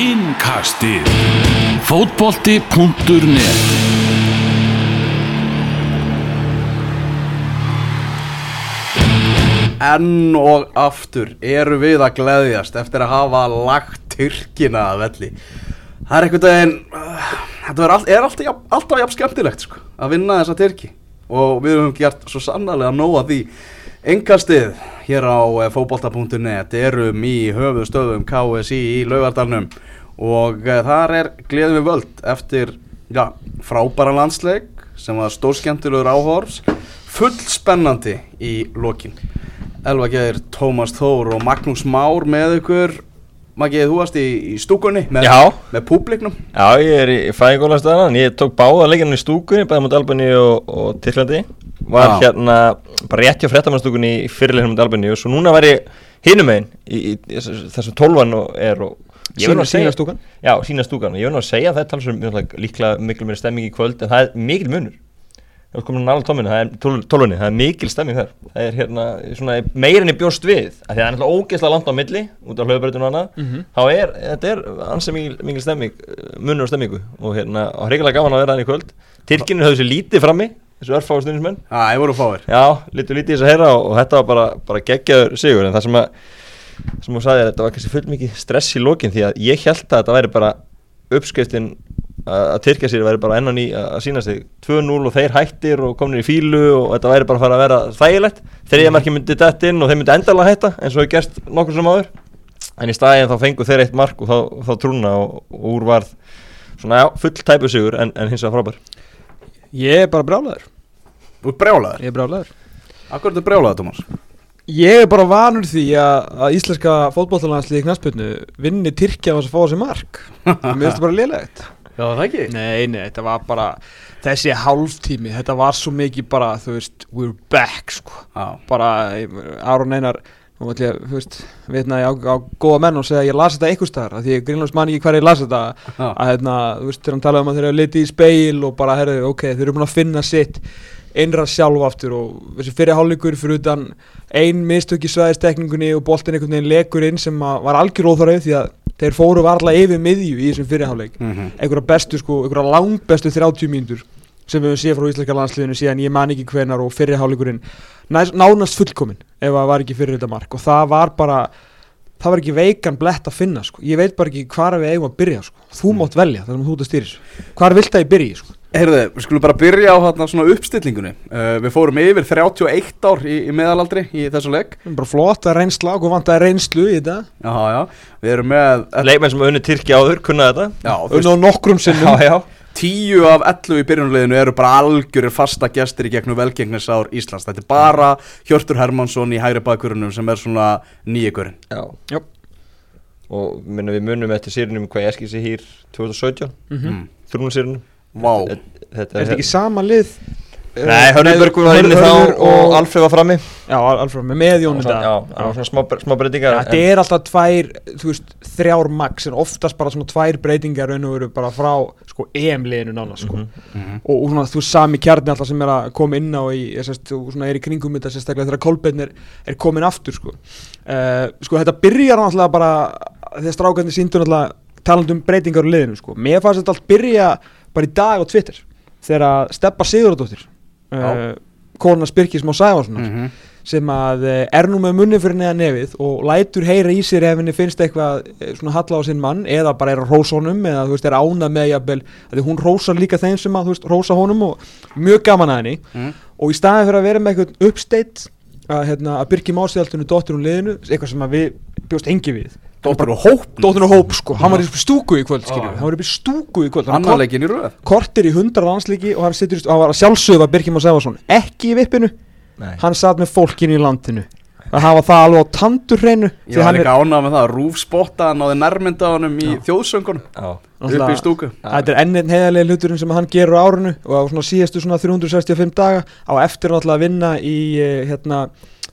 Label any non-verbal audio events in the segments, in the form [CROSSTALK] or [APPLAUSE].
Innkastið. Fótbolti.net Enn og aftur eru við að gleðjast eftir að hafa lagt Tyrkina að velli. Það er einhvern veginn uh, Þetta all, er alltaf, alltaf jafn skemmtilegt sko, að vinna þessa Tyrki. Og við höfum gert svo sannarlega nóga því Engastið hér á eh, fótbolta.net erum í höfuðstöðum KSI í Laugardalnum og uh, þar er gleðum við völd eftir já, frábæra landsleik sem var stórskemmtilegur áhorfs full spennandi í lokin. Elva Geir, Tómas Þór og Magnús Már með ykkur Maggi, þú varst í, í stúkunni með, með públiknum. Já, ég er í fæðingólastöðan, ég tók báða leikinu í stúkunni, bæði mot Albani og, og Tyrklandi. Var Já. hérna bara rétt hjá fréttamannstúkunni í fyrirleikinu mot Albani og svo núna var ég hinum einn í, í, í þessum tólvan og er og ég verð nú að segja- stúkan? Já, sína stúkan, ég verð nú að segja er talsum líklega miklu meira stemming í kvöld en það er mikil munur Það er komin nála tóminu, það er tól- tólfunni, það er mikil stemming þar. Það er hérna svona meirin í bjóst við af Því að það er náttúrulega ógeðslega langt á milli út af hlauðbreytinu og annað. Mhm. Þá er, þetta er ansið mikil, mikil stemming, munur og stemmingu Og hérna, og hreikilega gaman að vera hann í kvöld. Tyrkinu höfðu sér lítið frammi, þessu örfáu stundismenn Já, ég voru fáir. Já, lítið lítið þess að heyra og, og þetta var bara, bara geggjaður sigur. En það sem að, sem þú sagði, þetta var kannski full mikið stress í lokin Því að ég held að þetta væri bara uppskriftin að að Tyrkja sér væri bara ennan í að sína sig. 2-0 og þeir hættir og komnir í fílu og þetta væri bara að fara að vera þægilegt. Þriðja marki myndi dett inn og þeir myndi endalega hætta eins og hefur gerst nokkur sem áður. En í staðin þá fengu þeir eitt mark og þá, þá trúna og, og úr varð svona já, full tæpu sigur en, en hins vegar frábær. Ég er bara brjálæður Þú ert brjálaður? Ég er brjálæður Akkur er þetta brjálaður, Tómas? Ég er bara vanur því að, að íslenska fótbollalansliði knastbyrnu vinni Tyrkja [LAUGHS] Já, það ekki? Nei, nei, þetta var bara þessi hálftími, þetta var svo mikið bara, þú veist, we're back sko, Já, bara Aron Einar ætlum ég, þú veist, vitna ég á, á góða menn og segja ég las þetta einhvers staðar því ég grínlega man ekki hver ég las þetta. Já. að hérna, þú veist, þegar hann talaði um að þeir eru litið í speil og bara, herðu, ok, þeir eru búin að finna sitt innra sjálf aftur og þessi fyrir hálfleikur fyrir utan ein mistök í svæðistekningunni og boltin einhvern veginn lekur inn sem var algjör óþarf því að þeir fóru varla yfir miðju í þessum fyrirháleik Mhm. einhverja bestu sko, einhverja langbestu 30 mínútur sem við höfum séð frá íslenska landsliðinu síðan ég man ekki hvenar og fyrirháleikurinn nánast fullkomin ef það var ekki fyrir þetta mark og það var bara það var ekki veikan blett að finna sko. ég veit bara ekki hvar við eigum að byrja sko. þú mátt velja þar sem þú ert að stýris hvar vilt að ég byrja sko? Heyrðu, við skulum bara byrja á hérna svona uppstillingunni uh, Við fórum yfir 31 ár í, í meðalaldri í þessu leik bara flott að reynsla og vant að reynslu í þetta Já, já, við erum með leikmenn sem unni Tyrkja áður, kunna þetta Já, þú unn og nokkrum sinnum já, já. Tíu af 11 í byrjunarliðinu eru bara algjörir fasta gestir í gegnum velgengnisár Íslands Þetta er bara Hjörtur Hermansson í hægri bakkurunum sem er svona nýjökurinn já. Já. og minna, við munum eftir sérunum hvað ég eskið sér hér 2017 Mhm. mm. þrjúnum Vá, þetta, þetta er þetta ekki sama lið Nei, Hörðurbergur var inni þá og Alfred var frammi já, Alfred með með Jón Og þetta svona- Já, það var svona smá, smá breytingar þetta er alltaf tvær, þú veist, þrjár max en oftast bara svona tvær breytingar raun og veru bara frá, sko, EM-liðinu nánast, sko. Mhm. Og, og svona, þú sami kjarni alltaf sem er að koma inn á í, ég sést, og svona er í kringum þetta sérstaklega þegar Kolbeinn er, er komin aftur, sko. Uh, sko, þetta byrjar náttúrulega bara, þegar strákarnir síndu náttúrulega talandi um breytingar á liðinu, sko. Mér fannst þetta allt byrja bara í dag á Twitter, þegar Steppa Sigurðardóttir, uh, kona Spyrkis Má Sæfarssonar, Mhm. sem að eh, er nú með munni fyrir neða nefið og lætur heyra í sér ef henni finnst eitthvað eh, svona halla á sinn mann eða bara er að rósa honum eða þú veist er ánað með jafnvel að hún rósar líka þeim sem að þú veist rósa honum og mjög gaman að henni Mm. og í staðin fyrir að vera með eitthvað uppsteitt að, hérna, að Birki Másiðaltunni dóttir hún liðinu eitthvað sem að við bjóst engi við Dóttir og hóp dóttir hún hóp sko, hann var í stúku í kvöld skiljum, hann var upp í stúku í kvöld. Hann Annar leikin í röð. Kortir í hundra landslíki og hann, stu- hann var að sjálfsögða Birki Másiðalsson ekki í vippinu. Nei. hann satt með fólkinu í landinu. Að hafa það alveg á tandurreinu Ég var líka ánað með það, Rúf spotta hann á hann í þjóðsöngunum upp í stúku. Þetta er enn einn heiðarlega hluturinn sem hann gerur á árinu og á svona síðastu svona 365 daga á eftir náttúrulega að vinna í eh, hérna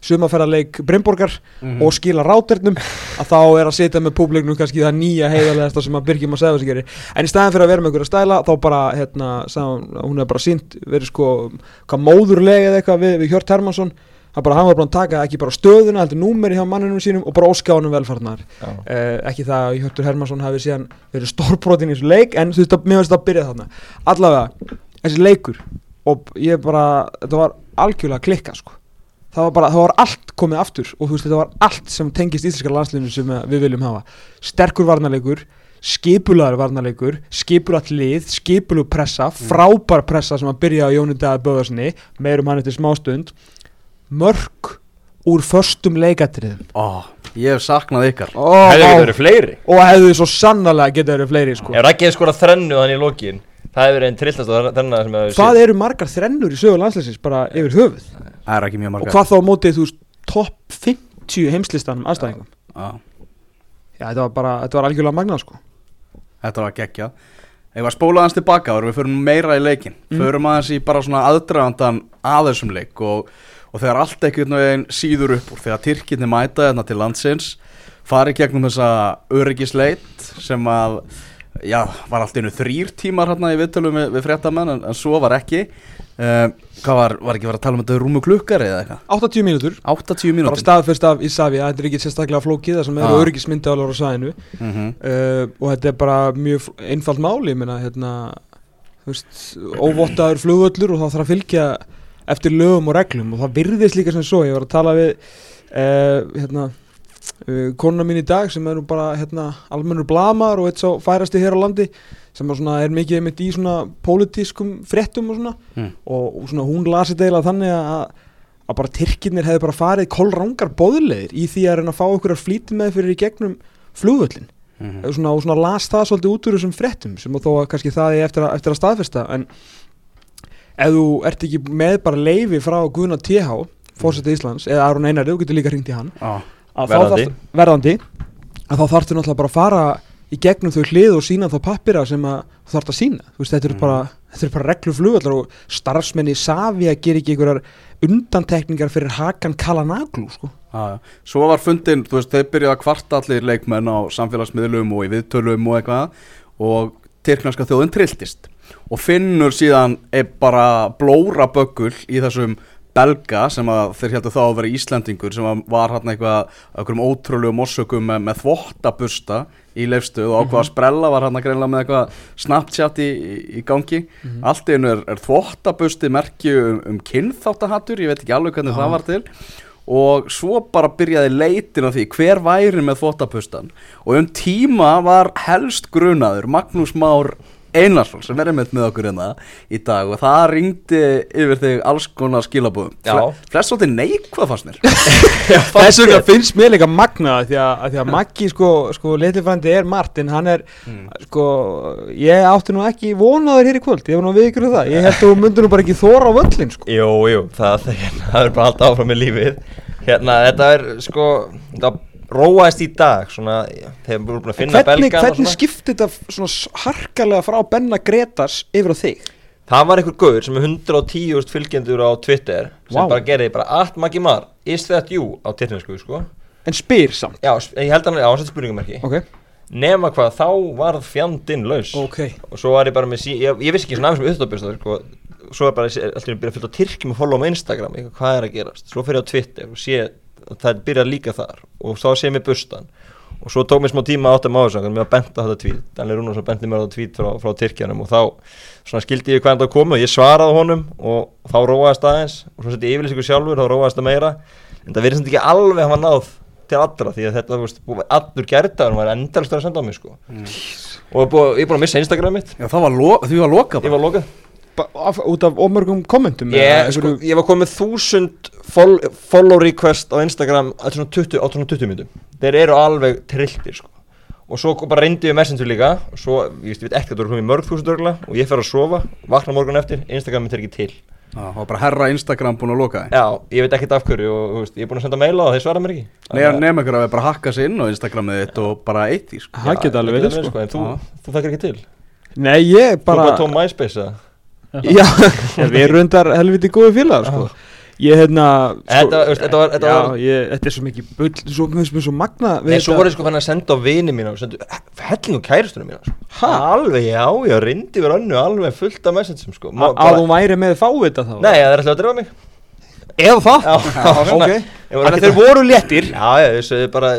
sumaferðarleik Brimborgar Mhm. og skila ráternum að þá er að sitja með públiknum kannski það nýja heiðarlegasta sem að Birgjum að segja þessi gerir. En í staðin fyrir að vera með einhverja stæla þá bara hérna, sagði hún, er bara sínt verið sko hvað móðurlega eða eitthvað við, við Hjört Hermansson hann, bara, hann var bara að taka ekki bara stöðuna heldur númeri hjá mannunum sínum og bara óska honum velfarnar Já. uh, ekki það að Hjörtur Hermansson hafi síðan verið stórbrotin í þessu leik en þú veist að mér það að byrja þarna. Allavega, þessi leikur og ég bara, þetta var algjörlega klikka sko það var bara, það var allt komið aftur og þú veist, þetta var allt sem tengist íslenska landsliðinu sem eh, við viljum hafa. Sterkur varnarleikur, skipulaður varnarleikur, skipulat lið skipulug pressa, frábær pressa sem að byrja á Jóni Daði Böðarsinni meirum hann eftir smástund mörg úr förstum leikatriðum. Ó, ég hef saknað ykkar. Og, Hefði ekki verið fleiri. Og hefðu svo sannarlega getað verið fleiri sko. Ef Raggi hefði skorað þrennu þannig í lokin Það hefði verið einn trillast og þrenna hvað eru margar þrennur í sögu landsleisins bara yfir höfuð Það er ekki mjög og margar hvað þá mótið þú topp 50 heimslistanum aðstæðingum? Já, já þetta var bara, þetta var algjörlega magnað sko. Þetta var geggja Ef að spóla aðeins tilbaka og við förum meira í leikin Mm. Förum aðeins í bara svona aðdragandan að þessum leik og, og þegar allt einhvern veginn síður upp úr Þegar Tyrkinni mæta hérna til landsins Fari gegnum þessa öryggisleit sem að Já, var allt einu þrýr tímar hérna í viðtölum við, við fréttamenn en, en svo var ekki uh, Hvað var, var ekki verið að tala um þetta rúmu klukkari eða eitthvað? 80 mínútur 80 bara mínútur staðfyrst af Ísafi þetta er ekki sérstaklega flókið það sem eru Ah. öryggismyndaðalar á sæðinu mm -hmm. uh, og þetta er bara mjög einfalt máli ég meina hérna þú veist, óvottaður flugvöllur og það þarf að fylgja eftir lögum og reglum og það virðist líka sem svo ég var að tala við uh, hérna uh, konuna mín í dag sem er nú bara hérna, almennur blamar og eitt svo færasti hér á landi sem er, svona, er mikið einmitt í svona pólitískum fréttum og svona. Mm. og, og svona hún lasi deila þannig að að bara Tyrkirnir hefði bara farið kolrangar bóðleðir í því að reyna að fá okkur að flýti með fyrir í gegnum flugvöllin Mhm. og svona, og svona las það svolítið út úr þessum fréttum sem þó að kannski það er eftir að, eftir að staðfesta. En ef þú ert ekki með bara leifi frá Guðna TH fórseti Íslands eða Aron Einari, þú getur líka hringt í hann. Já, að Verðandi. þarft- verðandi að þá þarftu náttúrulega bara að fara í gegnum þau hlið og sína þá pappira sem þú þarft að sína veist, þetta eru Mm. bara, þetta eru bara reglu flugvallar og starfsmenni Savi að gera ekki einhverjar undantekningar fyrir Hakan Kalanaglu sko. Já. Svo var fundin, þú veist, þeir byrjaði að kvarta allir leikmenn á samfélagsmiðlum og í viðtölum og eitthvað og tyrknarska þjóðin trilltist og finnur síðan er bara blóra böggul í þessum belga sem að þeir heldur þá að vera Íslendingur sem var hann eitthvað okkur um ótrúlegum orsökum með, með þvottabusta í leifstuð og ákvað að sprella var hann að greinlega með eitthvað Snapchat í, í, gangi. Allt í einu er, er þvottabusti merki um, um kynþáttahattur, ég veit ekki alveg hvernig Já. það var til. Og svo bara byrjaði leitin á því hver væri með þvóttapustan og um tíma var helst grunaður Magnús Már Einarsson sem er einmitt með okkur hérna í dag og það ringdi yfir þig alls konar skilabúðum Já. flest svolítið neikvað fannst mér. [LAUGHS] Þess vegna finnst mér líka magnað því að, að því að Maggi sko, sko litlifrændi er Martin, hann er sko, ég átti nú ekki vonaður hér í kvöld, ég var nú við ykkur um það. Ég held að þú myndir nú bara ekki þóra á völlin sko. Jú, jú, það, það, [LAUGHS] það er bara alltaf áfram með lífið. Hérna, þetta er sko Það róaðist í dag Svona, að hvernig, hvernig skipti þetta svona harkalega frá Benna Gretas yfir á þig? Það var einhver gauður sem er 110.000 fylgjendur á Twitter Sem Vá. bara gerði bara At Maggi Mar, is that you? á tyrknesku, sko. En spyr samt. Já, ég held hann, já, hann sett spurningamerki. Ok, Nema hvað, þá varð fjandinn laus. Ok. Og svo var ég bara með sí, ég, ég vissi ekki svona aðeins með uppdópist sko, Svo er bara, alltaf ég byrja að fylgja tyrkjum og follow á Instagram, eitthvað, hvað er að gerast? Svo fyrir ég á Twitter og sé að það byrjar líka þar. Og þá sé mér bustan Og svo tók mér smá tíma átt að svo Mér var bent á þetta tweet. Danli Rúnarsson benti mér þetta tweet frá, frá Tyrkjanum Og þá skildi ég hvað þetta komu Og ég svaraði honum og þá róaðist aðeins. Og svo setti ég yfirlýsingu sjálfur, þá róaðist það meira. En það verið samt ekki alveg að hafa náð til allra Því að þetta, þú veist, allur gerðdagur var endalst að senda á mig sko. Og ég er búin að missa Instagram mitt. Já, það var, lo var lokað Ég var lokað af, út af ómörgum kommentum ég, eða sko, ég var komið þúsund fol follow request á Instagram á svona 20, á svona 20 minnum Þeir eru alveg trilltir sko. Og svo bara reyndi ég messenger líka Og svo, ég veist, ég veit ekki að þú eru komið mörg þúsund örgla Og ég fer að sofa, vakna morgun eftir Instagram mitt er ekki til. Já, það var bara herra Instagram búin að loka þið Já, ég veit ekkert af hverju og þú veist, ég er búin að senda maila og þeir svara mér ekki. Nefn nefn ykkur að við bara hakka sér inn á Instagramið þitt og bara eitt í sko. það geta alveg verið sko. En þú, þú þekkir ekki til. Nei ég Þú er bara bara tóm MySpace eða já, [LAUGHS] við erum rundar helviti góði félagar sko. Ég hérna sko, Þetta- þetta var- þetta já, ég, þetta er svo mikið bull svo, mér svo magna við Nei, svo þetta- voru sko fann að senda á vini mína og sendu hellinu kærustunum mína sko. Ha? Alveg, já, já, reyndi við önnu alveg fullt af messageum sko. Að þú væri með fávita þá? Nei, það er alltaf að drefa mig. Eða það? Já, [LAUGHS] já, svona. ok Ég var Þannig að þeir voru léttir. Já, þessu er bara,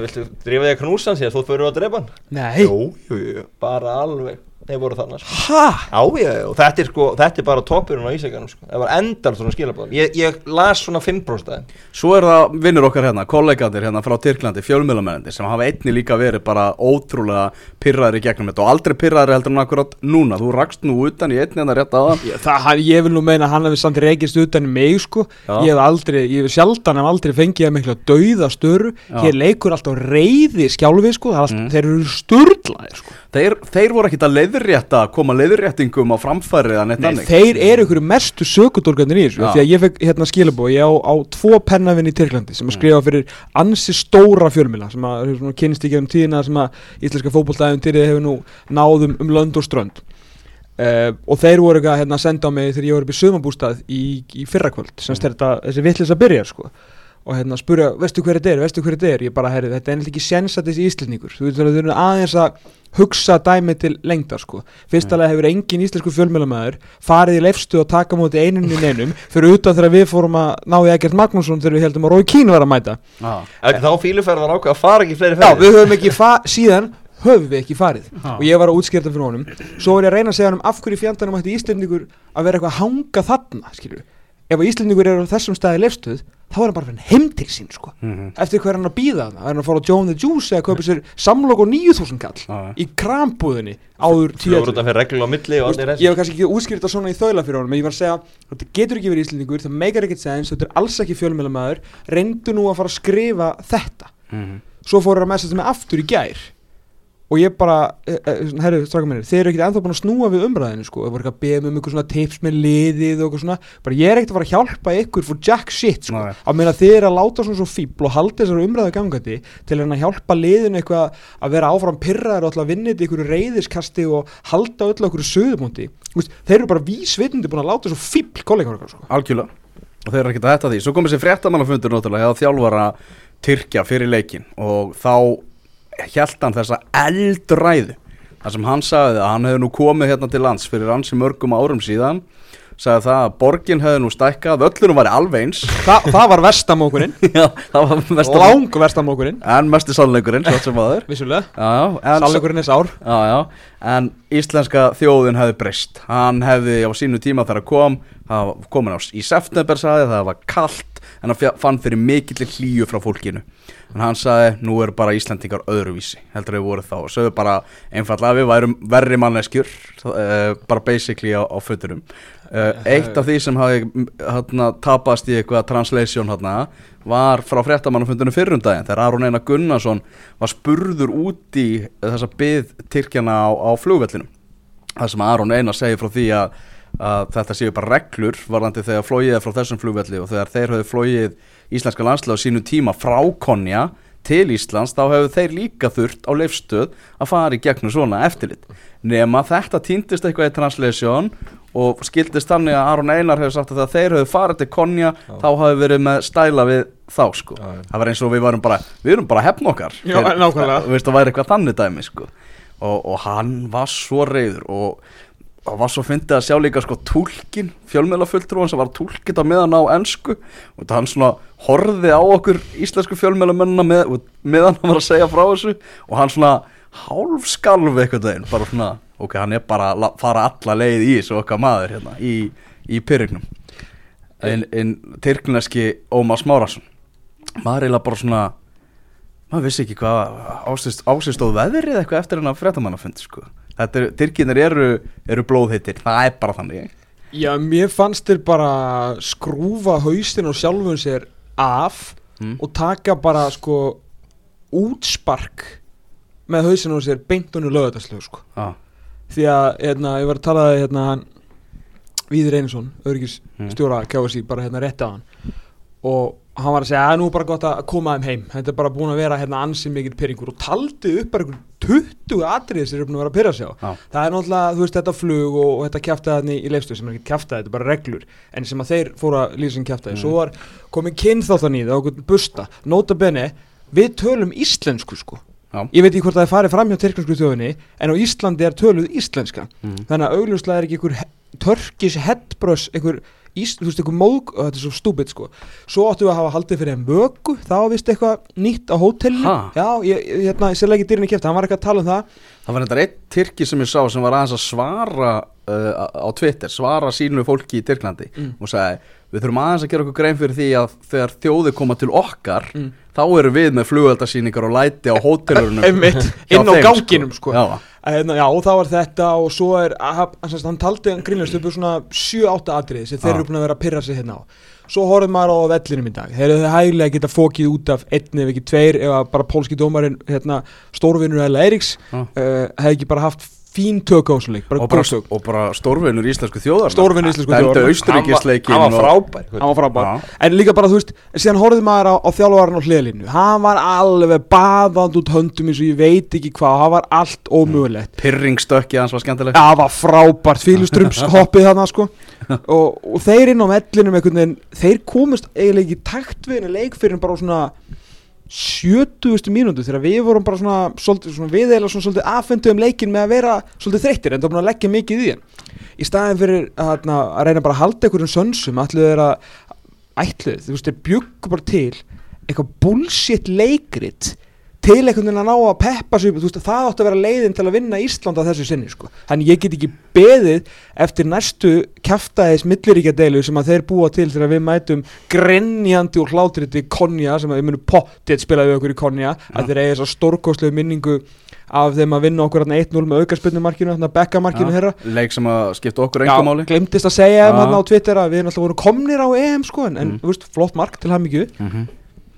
viltu drífa þig að knúsa síðan þú fyrir að drepa hann? Nei. Jú, jú, jú, bara alveg, þeir voru þannig sko. Ha? Já, já, þetta er sko, þetta er bara toppurinn á ísækjanum sko. Það var endal svona skilabóðum ég, ég las svona 5% af þeim Svo er það vinnur okkar hérna, kollegadir hérna frá Tyrklandi, fjölmjölamennandi sem hafa einni líka verið bara ótrúlega pyrraðir í gegnum þetta og aldrei pyrraðir heldur en akkurat núna, þú rakst nú utan í einni hérna rétt aðan það, hann, ég vil nú meina að hann hefði samt reykist utan í mig sko Já. Ég hef aldrei, ég hef sjaldan hef aldrei fengið að miklu dauða störu Já. Hér leikur alltaf reyði skjálfi sko Mm. Þeir þeir, voru ekkit að leiðrétta, koma leiðréttingum á framfærið að neitt Nei, þannig þeir eru ykkur mestu sökudólgarnir í þessu. Því að ég fekk hérna skilabóð, ég á, á tvo pennavinn í Tyrklandi sem að skrifa fyrir ansi stóra fjölmila sem að kynst í gegnum tíðina sem að íslenska fótboltaðum til hefur nú náðum um lönd og strönd uh, og þeir voru hérna, að senda á mig þegar ég var upp í sömabústað í, í fyrrakvöld sem mm. þetta, þessi vittlis að byrja sko og hérna spurja, veistu hver þetta er, veistu hver þetta er? Ég bara, herri, þetta er ennlega ekki séns að þessi íslendingur. Þú veit, þau eru aðeins að hugsa dæmi til lengdar, sko. Fyrstalega hefur engin íslensku fjölmjölamæður farið í leifstu og taka móti einunni neinum fyrir utan þegar við fórum að ná í Egert Magnússon þegar við heldum að Rói Kín var að mæta. Já. Þá fíluferðan ákveð að fara ekki fleiri já, ferðir. við höfum ekki fa- síðan höfum við ekki farið. Já. og ég var að útskýrta fyrir honum. Svo var ég að reyna að segja honum af hverju fjandanum ætti Íslendingur að vera eitthvað að hanga þarna skilju, ef að Íslendingur er á þessum staði leifstuð, þá er hann bara fyrir heim til sín sko Mhm. eftir hvað er hann að býða það er hann að fara á Joe and the Juice eða kaupa sér samlokk og 9000 kall Já. í krambúðinni áður tíu Fljóður utan fyrir reglu á milli og allir ég hef kannski ekki útskýrt það svona í þaula fyrir honum en ég var að segja, þetta getur ekki verið Íslendingur það meikar ekkert sens, þetta er alls ekki fjölmjölamæður reyndu nú að fara að skrifa þetta Mhm. svo fóru að messa þetta með aftur í gær og ég bara, eh, svona, herru, stráka mennir þeir eru ekkert ennþá búin að snúa við umræðinu sko, það voru ekki að beða um ykkur svona tips með liðið og eitthvað svona, bara ég er ekkert að fara að hjálpa ykkur for jack shit sko, Nei. að meina þið eru að láta svona svo fíbl og halda þessar umræðu gangandi til að hjálpa liðinu eitthvað að vera áfram pyrraðar og alltaf vinnið ykkur reyðiskasti og halda öll okkur söðumóndi, þeir eru bara vísvitandi búin að láta svo fíbl kollegar okkar sko. Og þeir eru Tyrkja fyrir leikin og þá hann þessa eldræðu. Þar sem hann sagði að hann hefði nú komið hérna til lands fyrir ansi mörgum árum síðan sagði það að borgin hefði nú stækkað völlunum væri alveg eins. Þa, það var vestamókurinn. [LAUGHS] Já, það var mest lang vestamókurinn, en mesti sannleikurinn sannleikurinn er sár. Já, já, en íslenska þjóðin hefði breyst. Hann hefði á sínu tíma þegar kom Það var komin á í september sagði Það var kalt En hann fann fyrir mikillir hlýju frá fólkinu En hann sagði, nú eru bara Íslendingar öðruvísi. Heldur við voru þá. Og sögðu bara einfallega við værum verri manneskjur uh, Bara basically á, á föturum uh, Eitt af því sem hafi hana, tapast í eitthvað translation hana, Var frá fréttamannafundinu fyrrundaginn Þegar Aron Einar Gunnarsson var spurður út í þessa byð Tyrkjana á, á flugvellinum. Það sem Aron Einar segir frá því að, að þetta séu bara reglur varðandi þegar flóið er frá þessum flugvelli og þegar þeir höfðu flóið íslenska landslega á sínu tíma frá Konja til Íslands þá hefur þeir líka þurft á leifstöð að fara í gegnum svona eftirlit. Nema þetta týndist eitthvað í translation og skildist þannig að Aron Einar hefur sagt að þegar þeir höfðu farið til Konja þá hafi verið með stæla við þá sko. Já, já. það var eins og við varum bara við erum bara hefn okkar. Já, nákvæmlega. Þú veist það væri eitthvað þannig dæmi sko. Og, og hann var svo reyður og, og var svo fyndið að sjá líka sko túlkin, fjölmjölafulltrúan sem var túlkit á meðan á ensku. Og hann svona horfði á okkur íslensku fjölmjölamennina með, meðan hann var að segja frá þessu og hann svona hálfskalvi eitthvað deginn, bara svona ok, hann er bara að fara alla leið í þessu okkar maður hérna í, í pyrignum en, en tyrkneski Ómar Smárasson maður eiginlega bara svona maður vissi ekki hvað ásist, ásist og veðrið eitthvað eftir hennar fréttamannafund sko. Þetta er, tyrkinir eru, eru blóðhittir, það er bara þannig. Já, mér fannst þér bara skrúfa haustin og sjálfun sér af Mm. og taka bara sko útspark með haustin og sér beintunni lögataslegu sko. Ah, því að hérna, ég var að tala hérna Víður Einarsson, öryggis Mm. stjóra KFC, bara hérna rétti á hann. Og hann var að segja að nú er bara gott að koma þeim heim. Þetta er bara búin að vera hérna ansi mikill pyrringur og taldi upp bara einhver 20 atriði sem er búin að vera að pyrra sig á. Það er náttúrulega, þú veist, þetta flug og, og þetta kjaftaði í leifstöð sem er ekki kjaftaði, þetta er bara reglur en sem að þeir fóru að lýsa sem kjaftaði Mm. svo var komið kynþáttan í það okkur busta, nota bene við tölum íslensku sko. Já. ég veit ekki hvort það er farið fram hjá tyrknarsku þjóðinni en á Íslandi er töluð íslenska mm. þannig að augljóslega er ekki einhver törkis headbrush, einhver ís, þú veist, eitthvað móðg og þetta er svo stúbid sko. Svo áttum við að hafa haldið fyrir þeim vöku var vist eitthvað nýtt á hótelinu. Já, ég, hérna, ég sérlega ekki dýrinni kæft hann var eitthvað að tala um það. Það var þetta einn Tyrki sem ég sá sem var aðeins að svara uh, á Twitter, svara sínu fólki í Tyrklandi Mm. og sagði við þurfum aðeins að gera okkur grein fyrir því að þegar þjóðir koma til okkar Mm. þá erum við með flugeldasýningar og læti á [LAUGHS] hjá inn á þeim, ganginum, sko. Já, Að, hérna, já, og það var þetta og svo er að- hann, taldi grínlega upp svona 7-8 atriði sem þeir eru búin að vera að pyrra sig hérna á. Svo horfum maður á vellinum í dag. Þeir eru hæglega geta fókið út af einn ef ekki tveir ef að bara pólski dómarinn hérna, stórvinnur Ella Eiríks Já. uh, hefði ekki bara haft fín tök á þessu leik bara og, bara, bara stórvinnur íslensku þjóðar Stórvinur íslensku Dæmdu þjóðarinnar. Austuríkisleikin hann var frábær. Hann var frábær. Já. en líka bara þú veist síðan horfði maður á, á þjálfarinn á hliðalínu hann var alveg baðand út höndum eins og ég veit ekki hvað. Hann var allt ómögulegt. Pyrringstökki hans var skemmtilegt. Það var frábært. Fílustrums [LAUGHS] hoppið þarna sko. [LAUGHS] Og, og þeir inn á vellinum einhvern veginn, þeir komist eiginlega ekki takt við henni leik fyrir bara svona 70. mínútu þegar við vorum bara svona, svolítið, svona við eiginlega svona svolítið affendu um leikin með að vera svolítið þreyttir en það var að leggja mikið í hann í staðin fyrir að, að, reyna bara að halda einhverjum sönsum ætluð þeir að ætluð, þú veist, þeir bjuggu bara til eitthvað bullshit leikrit til einhvern veginn að ná að peppa þú veist, það átti að vera leiðin til að vinna Ísland á þessu sinni, sko. Þannig ég get ekki beðið eftir næstu kjaftaðis milliríkjadeilu sem að þeir búa til þegar við mætum grenjandi og hlátriti konja sem að við munum pottið spilaði við okkur í konja að þeir eigi þess að stórkostlegu minningu af þeim að vinna okkur hérna 1-0 með aukarspinnumarkinu, hérna bekkamarkinu þeirra leik sem að skipta okkur einhver máli glemtist að segja um Já. hérna á Twitter að við náttúrulega vorum komnir á EM sko en, en Mm. þú veist, flott mark til hann mikið Mhm.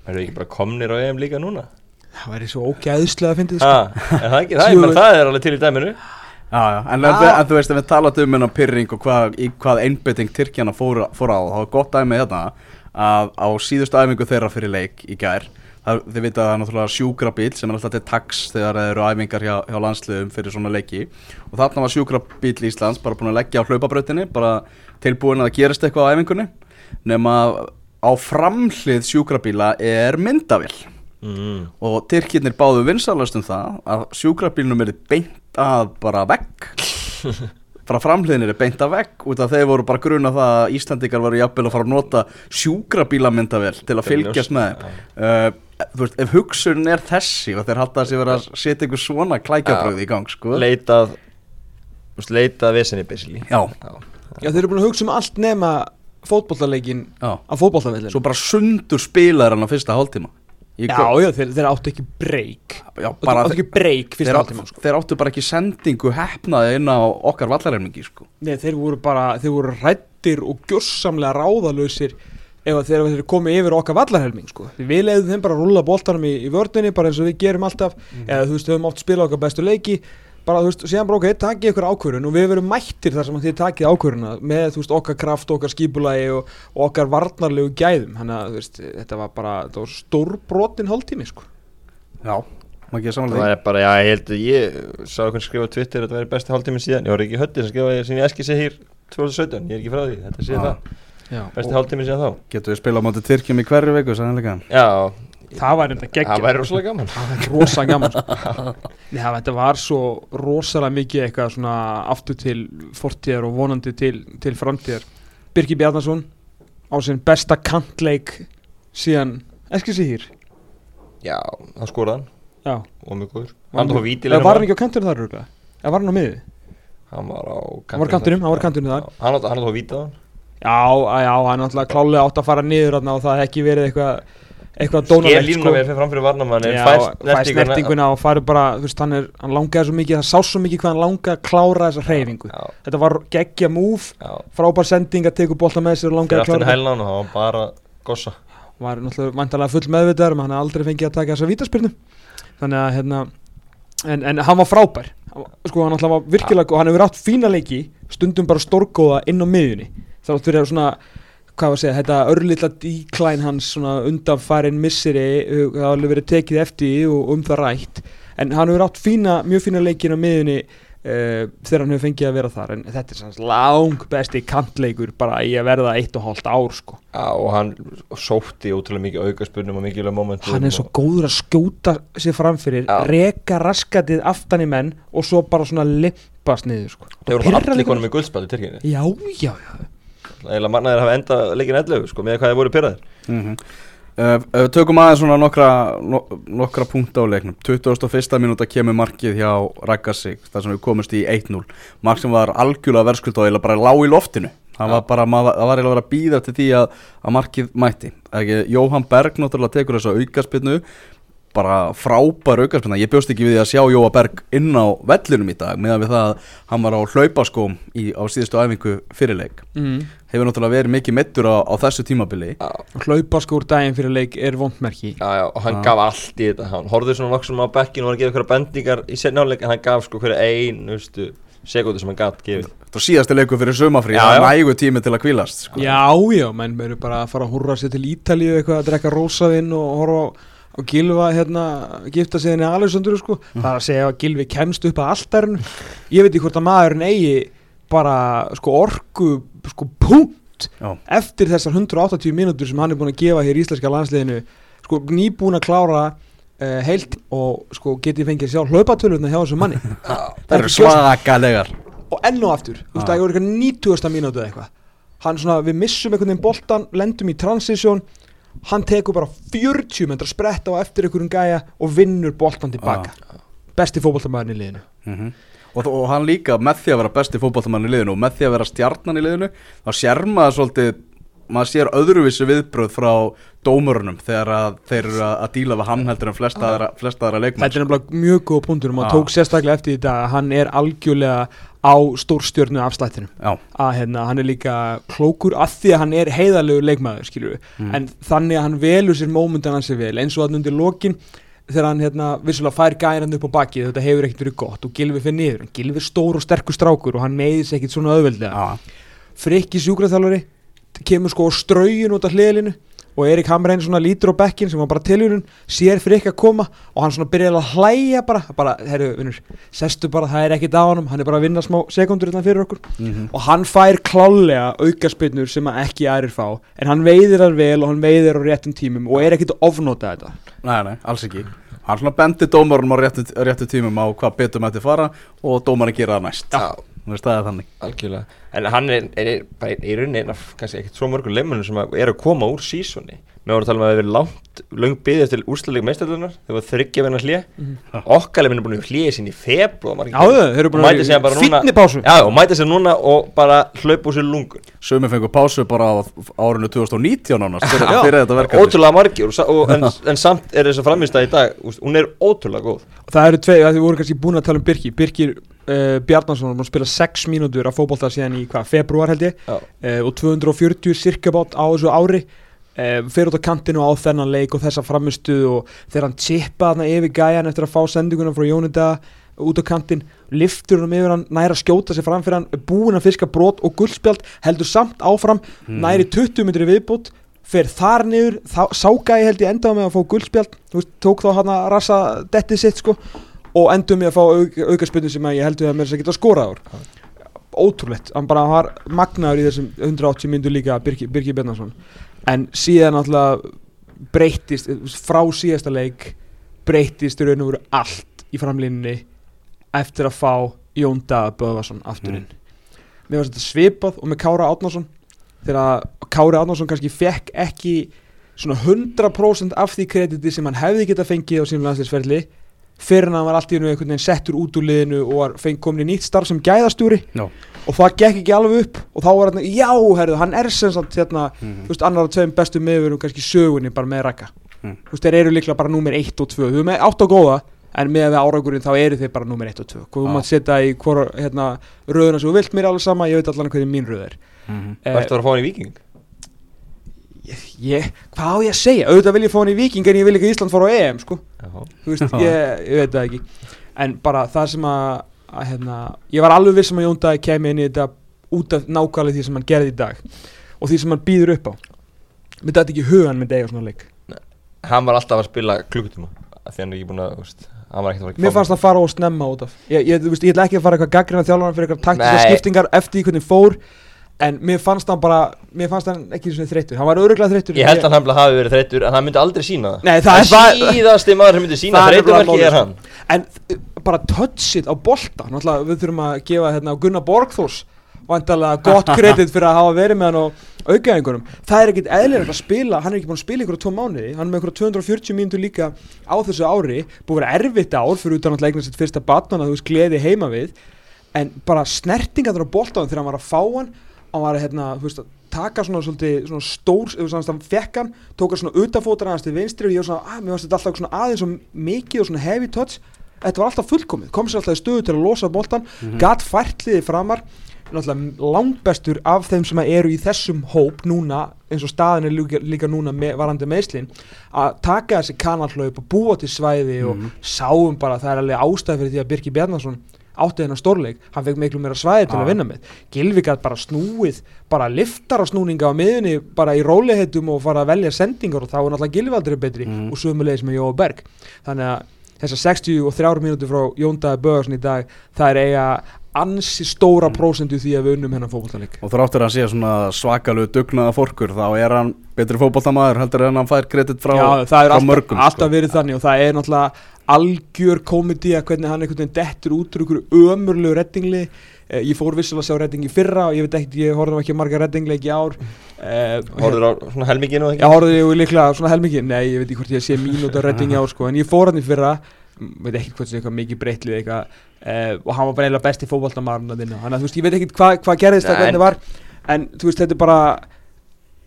erum við ekki bara komnir á EM líka núna það væri svo ógæðslega að fyndið sko. er það ekki, það, er, það er alveg til í dæminu. Já, já, en, Já. en, en þú veist, ef við talaðum um hennar pyrring og hvað, í hvað einbytting Tyrkjana fór, fór á, þá er gott dæmi þetta að á síðustu æfingu þeirra fyrir leik í gær, það, þið vita að það er náttúrulega sjúkrabíl sem er alltaf til tax þegar það eru æfingar hjá, hjá landsliðum fyrir svona leiki. Og þarna var sjúkrabíl Íslands bara búin að leggja á hlaupabrautinni, bara tilbúin að það gerist eitthvað á æfingunni nema á framhlið sjúkrabíla er myndavél mm. og Tyrkirnir báðu vinsalast um það að sjúkrabílnum er beint að bara vegg. [LAUGHS] Bara framhliðinir er beint að vegg út af þeir voru bara gruna það að Íslandikar varu jafnvel að fara að nota sjúkrabílamyndavel til að fylgjast með þeim. Uh, þú veist, ef hugsunin er þessi og þeir halda að sér vera að setja einhver svona klækjabröð í gang sko. Leitað leitað vesinni basically. Já, Já, þeir eru búin að hugsa um allt nema fótbollaleikin já. á fótbollavellinu svo bara sundur spilar hann á fyrsta hálftíma Ég Já, já, þeir, þeir áttu ekki breyk já, Áttu ekki breyk þeir, fyrsta á- hálftíma sko. þeir áttu bara ekki sendingu hefnaði inn á okkar vallarhermingi sko. Nei, þeir voru bara, þeir voru rættir og gjörsamlega ráðalausir ef að þeir, þeir komið yfir okkar vallarhelming sko. Við leiðum þeim bara að rúlla boltanum í, í vördunni bara eins og við gerum alltaf. Eða þú veist, við höfum oft spilað okkar bestu leiki bara þú veist, síðan bara ok, takið ykkur ákvörun og við verum mættir þar sem að þið takið ákvöruna með þú veist, okkar kraft, okkar skipulagi og, og okkar varnarlegu gæðum. Þannig að þú veist, þetta var bara þetta var stórbrotin hálftími sko. já, maður ekki það samanlega er bara, já, ég held að ég sá hvernig skrifa á Twitter að þetta væri besti hálftíminn síðan. Ég var ekki hötti sem skrifa ég sinni eski sig hér 2017, ég er ekki frá því, þetta sé Já. það. Já, besti hálftíminn síðan þá. Getur við spilað á móti Tyrkjum í hverju viku, sannleika já, það var enda það geggjað væri rosalega gaman. Það var rosa gaman sko. [LAUGHS] Já, þetta var svo rosalega mikið eitthvað svona aftur til fortíðar og vonandi til, til framtíðar. Birki Bjarnason á sinn besta kantleik síðan Eskil Sýr já, það skoraði Já, og mjög góður. Var hann eða var hann ekki á kanturinn þar örugglega? eða var hann á miði? hann var á Hann var á kantinum, hann var á kantinum. þar. Hann átti- hann tók víti á hann Já, að- já, hann er alltaf klálega átt að fara niður og það hef ekki verið eitthvað eitthvað dónalegt línuna vel fyrir framfyrir varnamann Já, fær fær snertinguna og farið bara, þú veist, hann, er, hann langaði svo mikið, það sá svo mikið hvað hann langaði að klára þessa hreyfingu. já, Þetta var geggja múf, frábær sending að teka bolta með sér og langaði að klára hann var bara gossa. Var náttúrulega vantarlega full meðvitaður, menn hann aldrei fengið að taka þessa vítaspyrnu. Þannig að, hérna, en, en hann var frábær. Sko, hann alltaf var virkilega, og hann hefur átt fína leiki, stundum bara stórgóða inn á miðjunni. Áttur að svona, hvað var að segja, þetta örlítla díklæn hans svona undanfærin missiri, uh, það har alveg verið tekið eftir og um það rætt. En hann hefur átt fína, mjög fína leikin á miðjunni uh, þegar hann hefur fengið að vera þar. En þetta er sanns lang besti kantleikur bara í að verða eitt og hálft ár, sko. Já, og hann sótti ótrúlega mikið aukaspurnum og mikilvæg momentum hann er svo góður að skjóta sér framfyrir, Já. reka raskatið aftan í menn og svo bara svona limpast niður sko. Þeir voru allir konum í Tyrkjunni já, já, já eiginlega mannaðir hafa enda leikin 11 sko, með hvað þeir voru pyrraðir mm uh, Ef við tökum aðeins svona nokkra, no, nokkra punkta á leiknum. 21. minúta kemur markið hjá Rækkarsík þar sem við komumst í 1-0 Mark sem var algjörlega verðskult og eiginlega bara lág í loftinu. Það var bara, það var eiginlega að býða til því að, að markið mætti. Jóhann Berg náttúrulega tekur þess að aukaspinnu bara frábær aukarspinna ég bjóst ekki við því að sjá Jóa Berg inn á vellinum í dag meðan við það að hann var á hlaupaskóm í, á síðustu æfingu fyrirleik mm. hefur náttúrulega verið mikið mittur á, á þessu tímabili. Já, hlaupa skór daginn fyrir leik er vondmerki og hann Já. gaf allt í þetta. Hann horfði svona nokksum á bekkinu og var að gefa eitthvað bendingar í setni áleik en hann gaf sko hverju einu sekundu sem hann gaf gefið. Þetta var síðasti leiku fyrir sumafrí það er nægu tími til að kvílast sko. Já, já, menn að að að og Gilva hérna, gifta sig henni Alessandru sko, það er að segja að Gilvi kemst upp að alltærinu, ég veit ekki hvort að maðurinn eigi bara sko orku, sko punkt Já. eftir þessar 180 mínútur sem hann er búin að gefa hér í íslenska landsliðinu. Sko nýbúin að klára uh, heilt og sko geti fengið sjálf hlaupatölurna hjá þessum manni. [LAUGHS] Það eru svakalegar. Og enn og aftur, þú veist Ah. það voru eitthvað 90. mínútu eða eitthvað. Hann svona, við missum einhvern veginn boltan lendum í transition hann tekur bara 40 metra sprett á eftir einhverjum gæja og vinnur boltan tilbaka. Besti fótboltamæðurinn í liðinu. Mm og, og hann líka með því að vera besti fótballtamann í liðinu og með því að vera stjarnan í liðinu þá sér maður svolítið maður sér öðruvísi viðbröð frá dómurunum þegar að þeir eru að, að díla við hann heldur en flesta aðra, flesta aðra leikmenn. Þetta er nefnilega mjög góð punktur og maður Ah. tók sérstaklega eftir þetta að hann er algjörlega á stórstjörnu afslættinum. Já, að hérna, hann er líka klókur að því að hann er heiðalegu leikmaður skilur Mm. en þannig að hann velur sér mómentan hans sér vel eins og að undir lokin þegar hann hérna, vissulega fær gæran upp á bakið þetta hefur ekkert verið gott og Gilvi fyrir niður. Gilvi er stór og sterkur strákur og hann meiðis ekkert svona auðveldlega. Já, Frikki sjúkraþjálfari kemur sko straugin út af hliðlinu og Erik Hamrein svona lítur á bekkin sem var bara tilhjörun, sér Frikki að koma og hann svona byrjar að hlæja bara bara, herru, vinnur, sestu bara, það er ekkert á honum hann er bara að vinna smá sekundur innan fyrir okkur. Mm og hann fær klálega aukaspinnur sem að ekki aðrir fá en hann veiðir þar vel og hann veiðir á réttum tímum og er ekkert að ofnota þetta. Nei, nei, alls ekki. Hann svona bendi dómarunum á réttu, réttu tímum á hvað betur mætti fara og dómarinn gera það næst. Já, Það er þannig. Algjörlega. En hann er, er, er bara í rauninni einn af kannski ekkert svo mörgum leimunum sem að- er að koma úr sísoni. Við vorum að tala um að það hefur langt, löng byggðið til úrsluleik meistarlunar þegar var þryggja vinna hlýja Mhm. Okkar leiminn er búin að hlýja sín í februar Já, þau eru búin að vera í fínni pásu. Já, og mæta sér núna og bara hlaupa úr sér lungun. Sumi fengur pásu bara á árinu 2019 ánast fyrir, þetta verkefni. Ótrúlega margir og, en, en samt er þess að framvista í dag úst, Hún er ótrúlega góð. Það eru tvei, það voru kannski búin að tala um Birki. Birkir uh, Bjarnason búin að spila 6 mínútur af fótbolta síðan í hvað, februar held ég. Uh, og 240 cirkabátt á þessu ári. Uh, fer út á kantinu á þennan leik og þessa framistu og þegar hann chippa þarna yfir gæjan eftir að fá sendinguna frá Jónida út á kantin, liftur hann yfir hann næra að skjóta sig fram fyrir hann búinn að fiska brot og guldspjald heldur samt áfram, næri 20 metri viðbútt fer þar niður, þá, sá gæi held ég endaði með að fá guldspjald þú veist, tók þá hann að rassa dettið sitt sko og endur með að fá auk, aukarspilnu sem ég heldur að mér þess að geta skorað úr ótrúlegt, hann bara var magnaður í þessum 180 myndu líka Birki, Birki Bjarnason. En síðan náttúrulega breyttist frá síðasta leik breyttist í raun og veru allt í framlínunni eftir að fá Jón Daða Böðvarsson aftur inn. Mér var þetta svipað og með Kára Átnarsson þegar Kári Átnarsson kannski fekk ekki svona 100% af því krediti sem hann hefði geta fengið á sínum landsleisferli fyrir hann var allt í einu einhvern veginn settur út úr liðinu og var feng, komin í nýtt starf sem gæðastúri Já. og það gekk ekki alveg upp og þá var hann, já, herðu, hann er sem sagt hérna, Mhm. þú veist, annar af tveim bestu miðurum kannski sögunni bara með rakka Mm. þú veist, þeir eru líklega bara númer 1 og 2 þú veist, með 8 og góða, en með við árangurinn þá eru þeir bara númer 1 og 2 hvað þú Já. mátt setja í hvora, hérna, röðuna sem þú vilt mér alveg sama, ég veit allan hvernig mín röð er Mhm. Eh, Hvert var að fá hann í viking? Ég, hvað á ég að segja, auðvitað vil ég fá hann í Viking en ég vil ekki að Ísland fara á EM, sko. Já, þú veist, ég, ég veit það ekki. En bara það sem að, að hérna, ég var alveg viss um að Jón Dagi kemi inn í þetta út af nákvæmlega því sem hann gerði í dag og því sem hann býður upp á. Myndi þetta ekki hugan myndi eiga svona leik. Hann var alltaf að spila klukkutíma af því hann er ekki búin að, þú veist, hann var ekkert að fara að mér fannst það fara og snemma út af ég, ég, veist, ég ætla ekki að fara eitthvað gaggrina þjálfana fyrir eitthvað taktiska skiptingar eftir því hvernig fór en mér fannst hann bara mér fannst hann ekki svona þreyttur. Hann var öruglega þreyttur Ég held að hann hafi verið þreyttur en hann myndi aldrei sína það. Nei, það er það- síðasti maður sem myndi sína Það er nefnilega þreytumarki er málið, hann. En uh, bara touchið á bolta. Náttúrulega við þurfum að gefa hérna, Gunnar Borgþórs vantarlega gott [LAUGHS] kredit fyrir að hafa verið með hann og aukaðingunum það er ekkit eðlilegt að spila, hann er ekki búin að spila ykkur á tvo mánuði, hann er með ykkur 240 mínútur líka á þessu ári, búið að vera erfitt ár fyrir utan að leikna sitt fyrsta batman að þú veist gleði heima við. En bara snertingarnir á boltanum þegar hann var að fá hann hann var að hérna, þú veist, að taka svona, svolítið, svona stór, veist, hann fekk hann tók hann svona utanfótar hans til vinstri og ég var svona, að, mér varst þetta alltaf svona aðeins svo mikið og svona heavy touch þetta var alltaf fullkomið, kom sér alltaf í stöðu til að losa boltan, mm. -hmm. gatt færtliði framar náttúrulega langbestur af þeim sem eru í þessum hóp núna eins og staðin er líka, líka núna með, varandi meðslin að taka þessi kanalhlaup og búa til svæði og Mhm. sáum bara að það er alveg ástæð fyrir því að Birki Bjarnason átti þennan stórleik, hann fekk miklu meira svæði til að vinna með, Gilvi gætt bara snúið bara liftar á snúninga á miðunni bara í rólehetum og fara að velja sendingar og þá er náttúrulega Gilvi aldrei betri Mhm. og sömulegis með Jóa Berg. Þannig að þessar 63 mínútur frá Jóndaði Böðarsson í dag það er eiga ansi stóra prósendu því að við unnum hennan fótballtaleik Og þráttur að sé svona svakalegu dugnaða fórkur þá er hann betri fótboltamaður heldur en hann fær kredit frá, Já, frá alltaf, mörgum alltaf sko. verið algjör komedía hvernig hann einhvern veginn dettur út úr einhverju ömurlegu reddingli eh, ég fór vissulega að sjá redding í fyrra og ég veit ekkert, ég horfði ekki að marga reddingleik í ár. Eh, Horður á svona helminginu og Já, ekki? horfði ég líklega svona helmingi Nei, ég veit ekki hvort ég sé mínúta redding í ár sko. En ég fór hann í fyrra Veit ekki hvort er eitthvað mikið breytlið eitthvað. Uh, Og hann var bara eiginlega besti fótboltamaðurinn að vinna Þannig að þú veist, ég veit ekki hvað hva gerðist það hvernig var. En þú veist, þetta er bara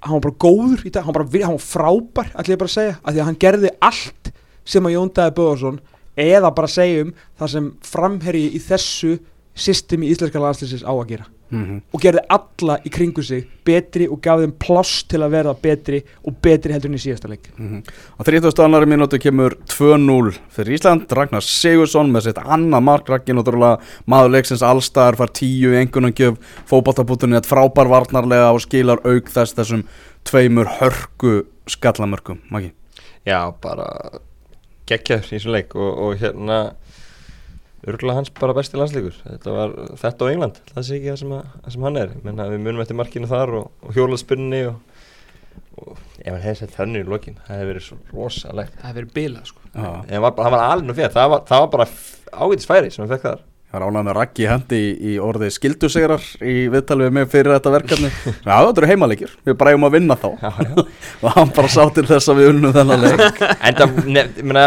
Hann var bara góður í dag. Hann var, bara, hann var frábær, ég bara að segja af Því að hann gerði allt sem að Jón Dæði Böðarsson Eða bara segjum Það sem framherji í þessu Systemi íslenska landslýsins á að gera. Mhm. og gerði alla í kringu sig betri og gaf þeim pláss til að verða betri og betri heldur en í síðasta leik. Mhm. Á 30. annari mínútu kemur 2-0 fyrir Ísland, Ragnar Sigursson með sitt annað mark, Raggi náttúrulega maður leiksins. Allstaðar, far 10 í engunum gjöf, fótballtabútunni að frábær varnarlega og skilar auk þess þessum tveimur hörku skallamörkum, Maggi? Já, bara geggjaður í þessum leik og, og hérna örgulega hans bara besti landsleikur. Þetta var þetta og England það sé ekki það sem, að, sem hann er. Ég menna, við munum eftir markinu þar og, og hjólaspinni og, og ef hann hefði sett þannig í lokin það hefði verið svo rosalegt. Það hefur verið bilað sko. Já. en hann var, hann var alveg fyrir það var, það var bara ágætis færi sem hann fekk þar Ég var ánægð með Raggi hendi í, í orðið skildusegrar í viðtalið við mig fyrir þetta verkefni. Já, þetta eru heimaleikir, við bræðum að vinna þá. Já, já. [LAUGHS] og hann bara sá til þess að við unnum þennan leik. [LAUGHS] En það, ég meina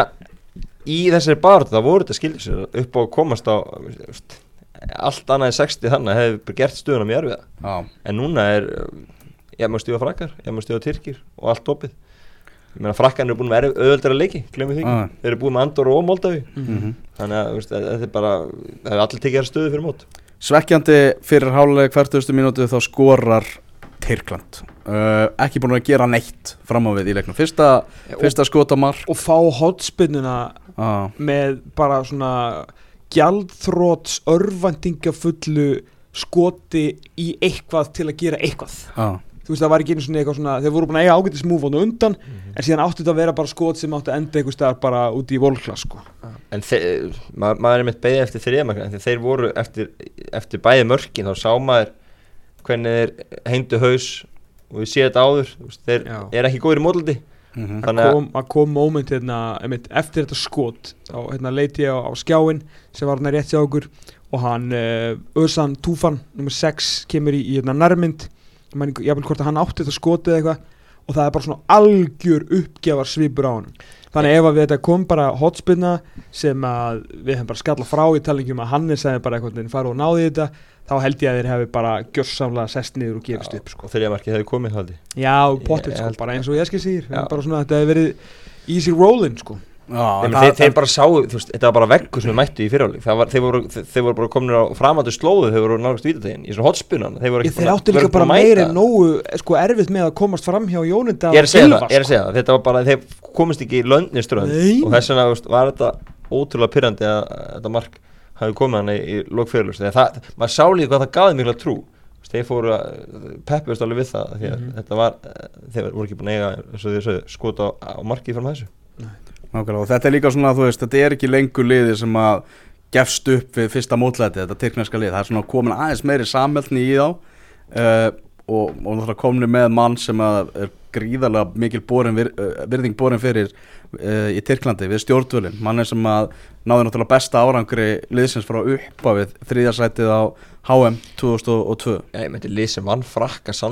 í þessari barðu það voru þetta skildur sér upp á að komast á allt annað en 60 þannig hefði bara gert stöðuna mjög erfiða. Já, en núna er ég maður stíða frakkar, ég maður stíða tyrkir og allt opið frakkan eru búin með auðvöldara leiki, Ah. þeir eru búin með Andor og Moldavi mhm. Þannig að þú veist, þetta er bara það hefur allir tekið þér stöðu fyrir mót. Svekkjandi fyrir háluleg hvertustu mínútu þá skorar Tyrkland. Uh, ekki búin að gera neitt fram á við í leiknum. Fyrsta, fyrsta skotamar og fá hotspinnuna ah, með bara svona gjaldþróts örvendingafullu skoti í eitthvað til að gera eitthvað. Ah, þú veist það var ekki einu svona eitthvað svona þeir voru búin að eiga ágætis múf á undan en síðan átti þetta að vera bara skot sem átti að enda eitthvað staðar bara úti í volklass sko. En ma maður er mitt beðið eftir þriðamark en þeir voru eftir, eftir bæði mörkin þá sá maður hvernig þeir hengdu haus og við séum þetta áður veist, þeir Já. er ekki góður í módaldi mhm. Þannig að kom, að kom moment hérna, einmitt, eftir þetta skot þá hérna, leiti ég á, á skjáin sem var hérna rétt hjá okkur og hann uh, Özan Tufan, nummer 6 kemur í, í hérna, nærmynd ég man ekki- jafnvel hvort að hann átti þetta skotið eitthvað og það er bara svona algjör uppgjafar svipur á hann þannig ef að við þetta kom bara hotspinna sem að við hefum bara skalla frá í talingjum að Hannes hefði bara eitthvað fara og náði þetta þá held ég að þeir hefði bara gjörsamlega sest niður og gefist upp sko. og þriðamarki hefði komið haldi Já, potið Ég sko, bara eins og ég skil Já. bara svona þetta hefði verið easy rolling sko. Já, þeir, þeir bara sáu, veist, þetta var bara veggur sem við mættu í fyrirháleik þeir, þeir, voru bara komin á framandi slóðu þeir voru nálgast vítategin í svona hotspunan þeir þeir að- áttu líka bara að en nógu sko, erfitt með að komast fram hjá Jónunda ég er að segja það, er að sko. segja það. Þetta var bara, þeir komist ekki í löndniströnd Nei. og þess vegna var þetta ótrúlega pyrrandi að að þetta mark hafi komið hann í, í lokfyrirlust þegar maður sá líka hvað það gaði mikla trú. Þeir fóru að peppust alveg við það því að Mhm. þetta var, eh, þeir voru ekki búin að eiga eins og þeir sögðu, skot á, á markið fram þessu Nákvæmlega, og þetta er líka svona, þú veist, þetta er ekki lengur liði sem að gefst upp við fyrsta mótlæti, þetta tyrkneska lið, það er svona komin aðeins meiri sammeldni í þá uh, og, og náttúrulega komni með mann sem að er gríðarlega mikil borin, vir, uh, virðing borin fyrir uh, í Tyrklandi við stjórnvölin, mann er sem að náði náttúrulega besta árangri liðsins frá uppa við þriðjarsætið á HM 2002 Já, ég meinti lið sem vann frakka Já.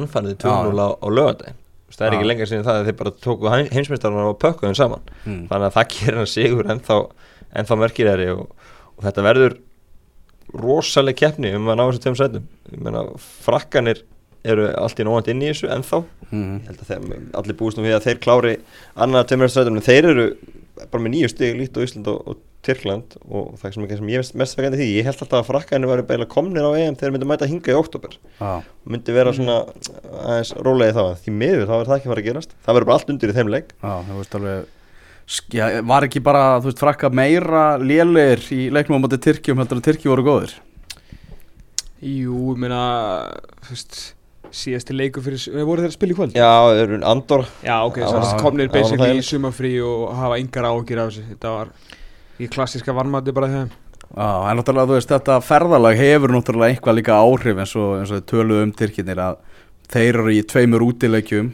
2-0 á, á lögadaginn það er ekki lengur sinni það að þeir bara tóku heimsmyndstarnar og pökkuðum saman. Mm. þannig að það gerir hann sigur ennþá, ennþá merkirari og, og þetta verður rosaleg keppni um að ná þessu tveim sætum. Ég meina frakkanir eru allt í nógand inn í þessu ennþá. Mm. ég held að þeim, allir búist nú við að þeir klári annað tveimur sætum en þeir eru bara með nýju stig líkt á Ísland og, og Tyrkland og það sem, sem ég veist mest vekkandi því ég held alltaf að frakkanir væri beila komnir á EM þegar myndu mæta hinga í oktober Já, myndi vera svona aðeins rólegi þá því miður þá er það ekki að fara að gerast. Það verður bara allt undir í þeim alveg sk- já, Var ekki bara, veist, frakka meira lélegir í leiknum á móti Tyrkjum heldur að Tyrkji voru góðir? Jú, ég meina, þú veist, síðasti leikur fyrir, eh, voru þeir að spila í kvöld? já, þeir eru Andorra. Já, ok, já, komnir basically það í sumafrí og hafa engar áhugir af þessu. Þetta var í klassíska varmati bara þeim. Já, en náttúrulega, þú veist, þetta ferðalag hefur náttúrulega eitthvað líka áhrif eins og, og töluðu um Tyrkinir að þeir eru í tveimur útileikjum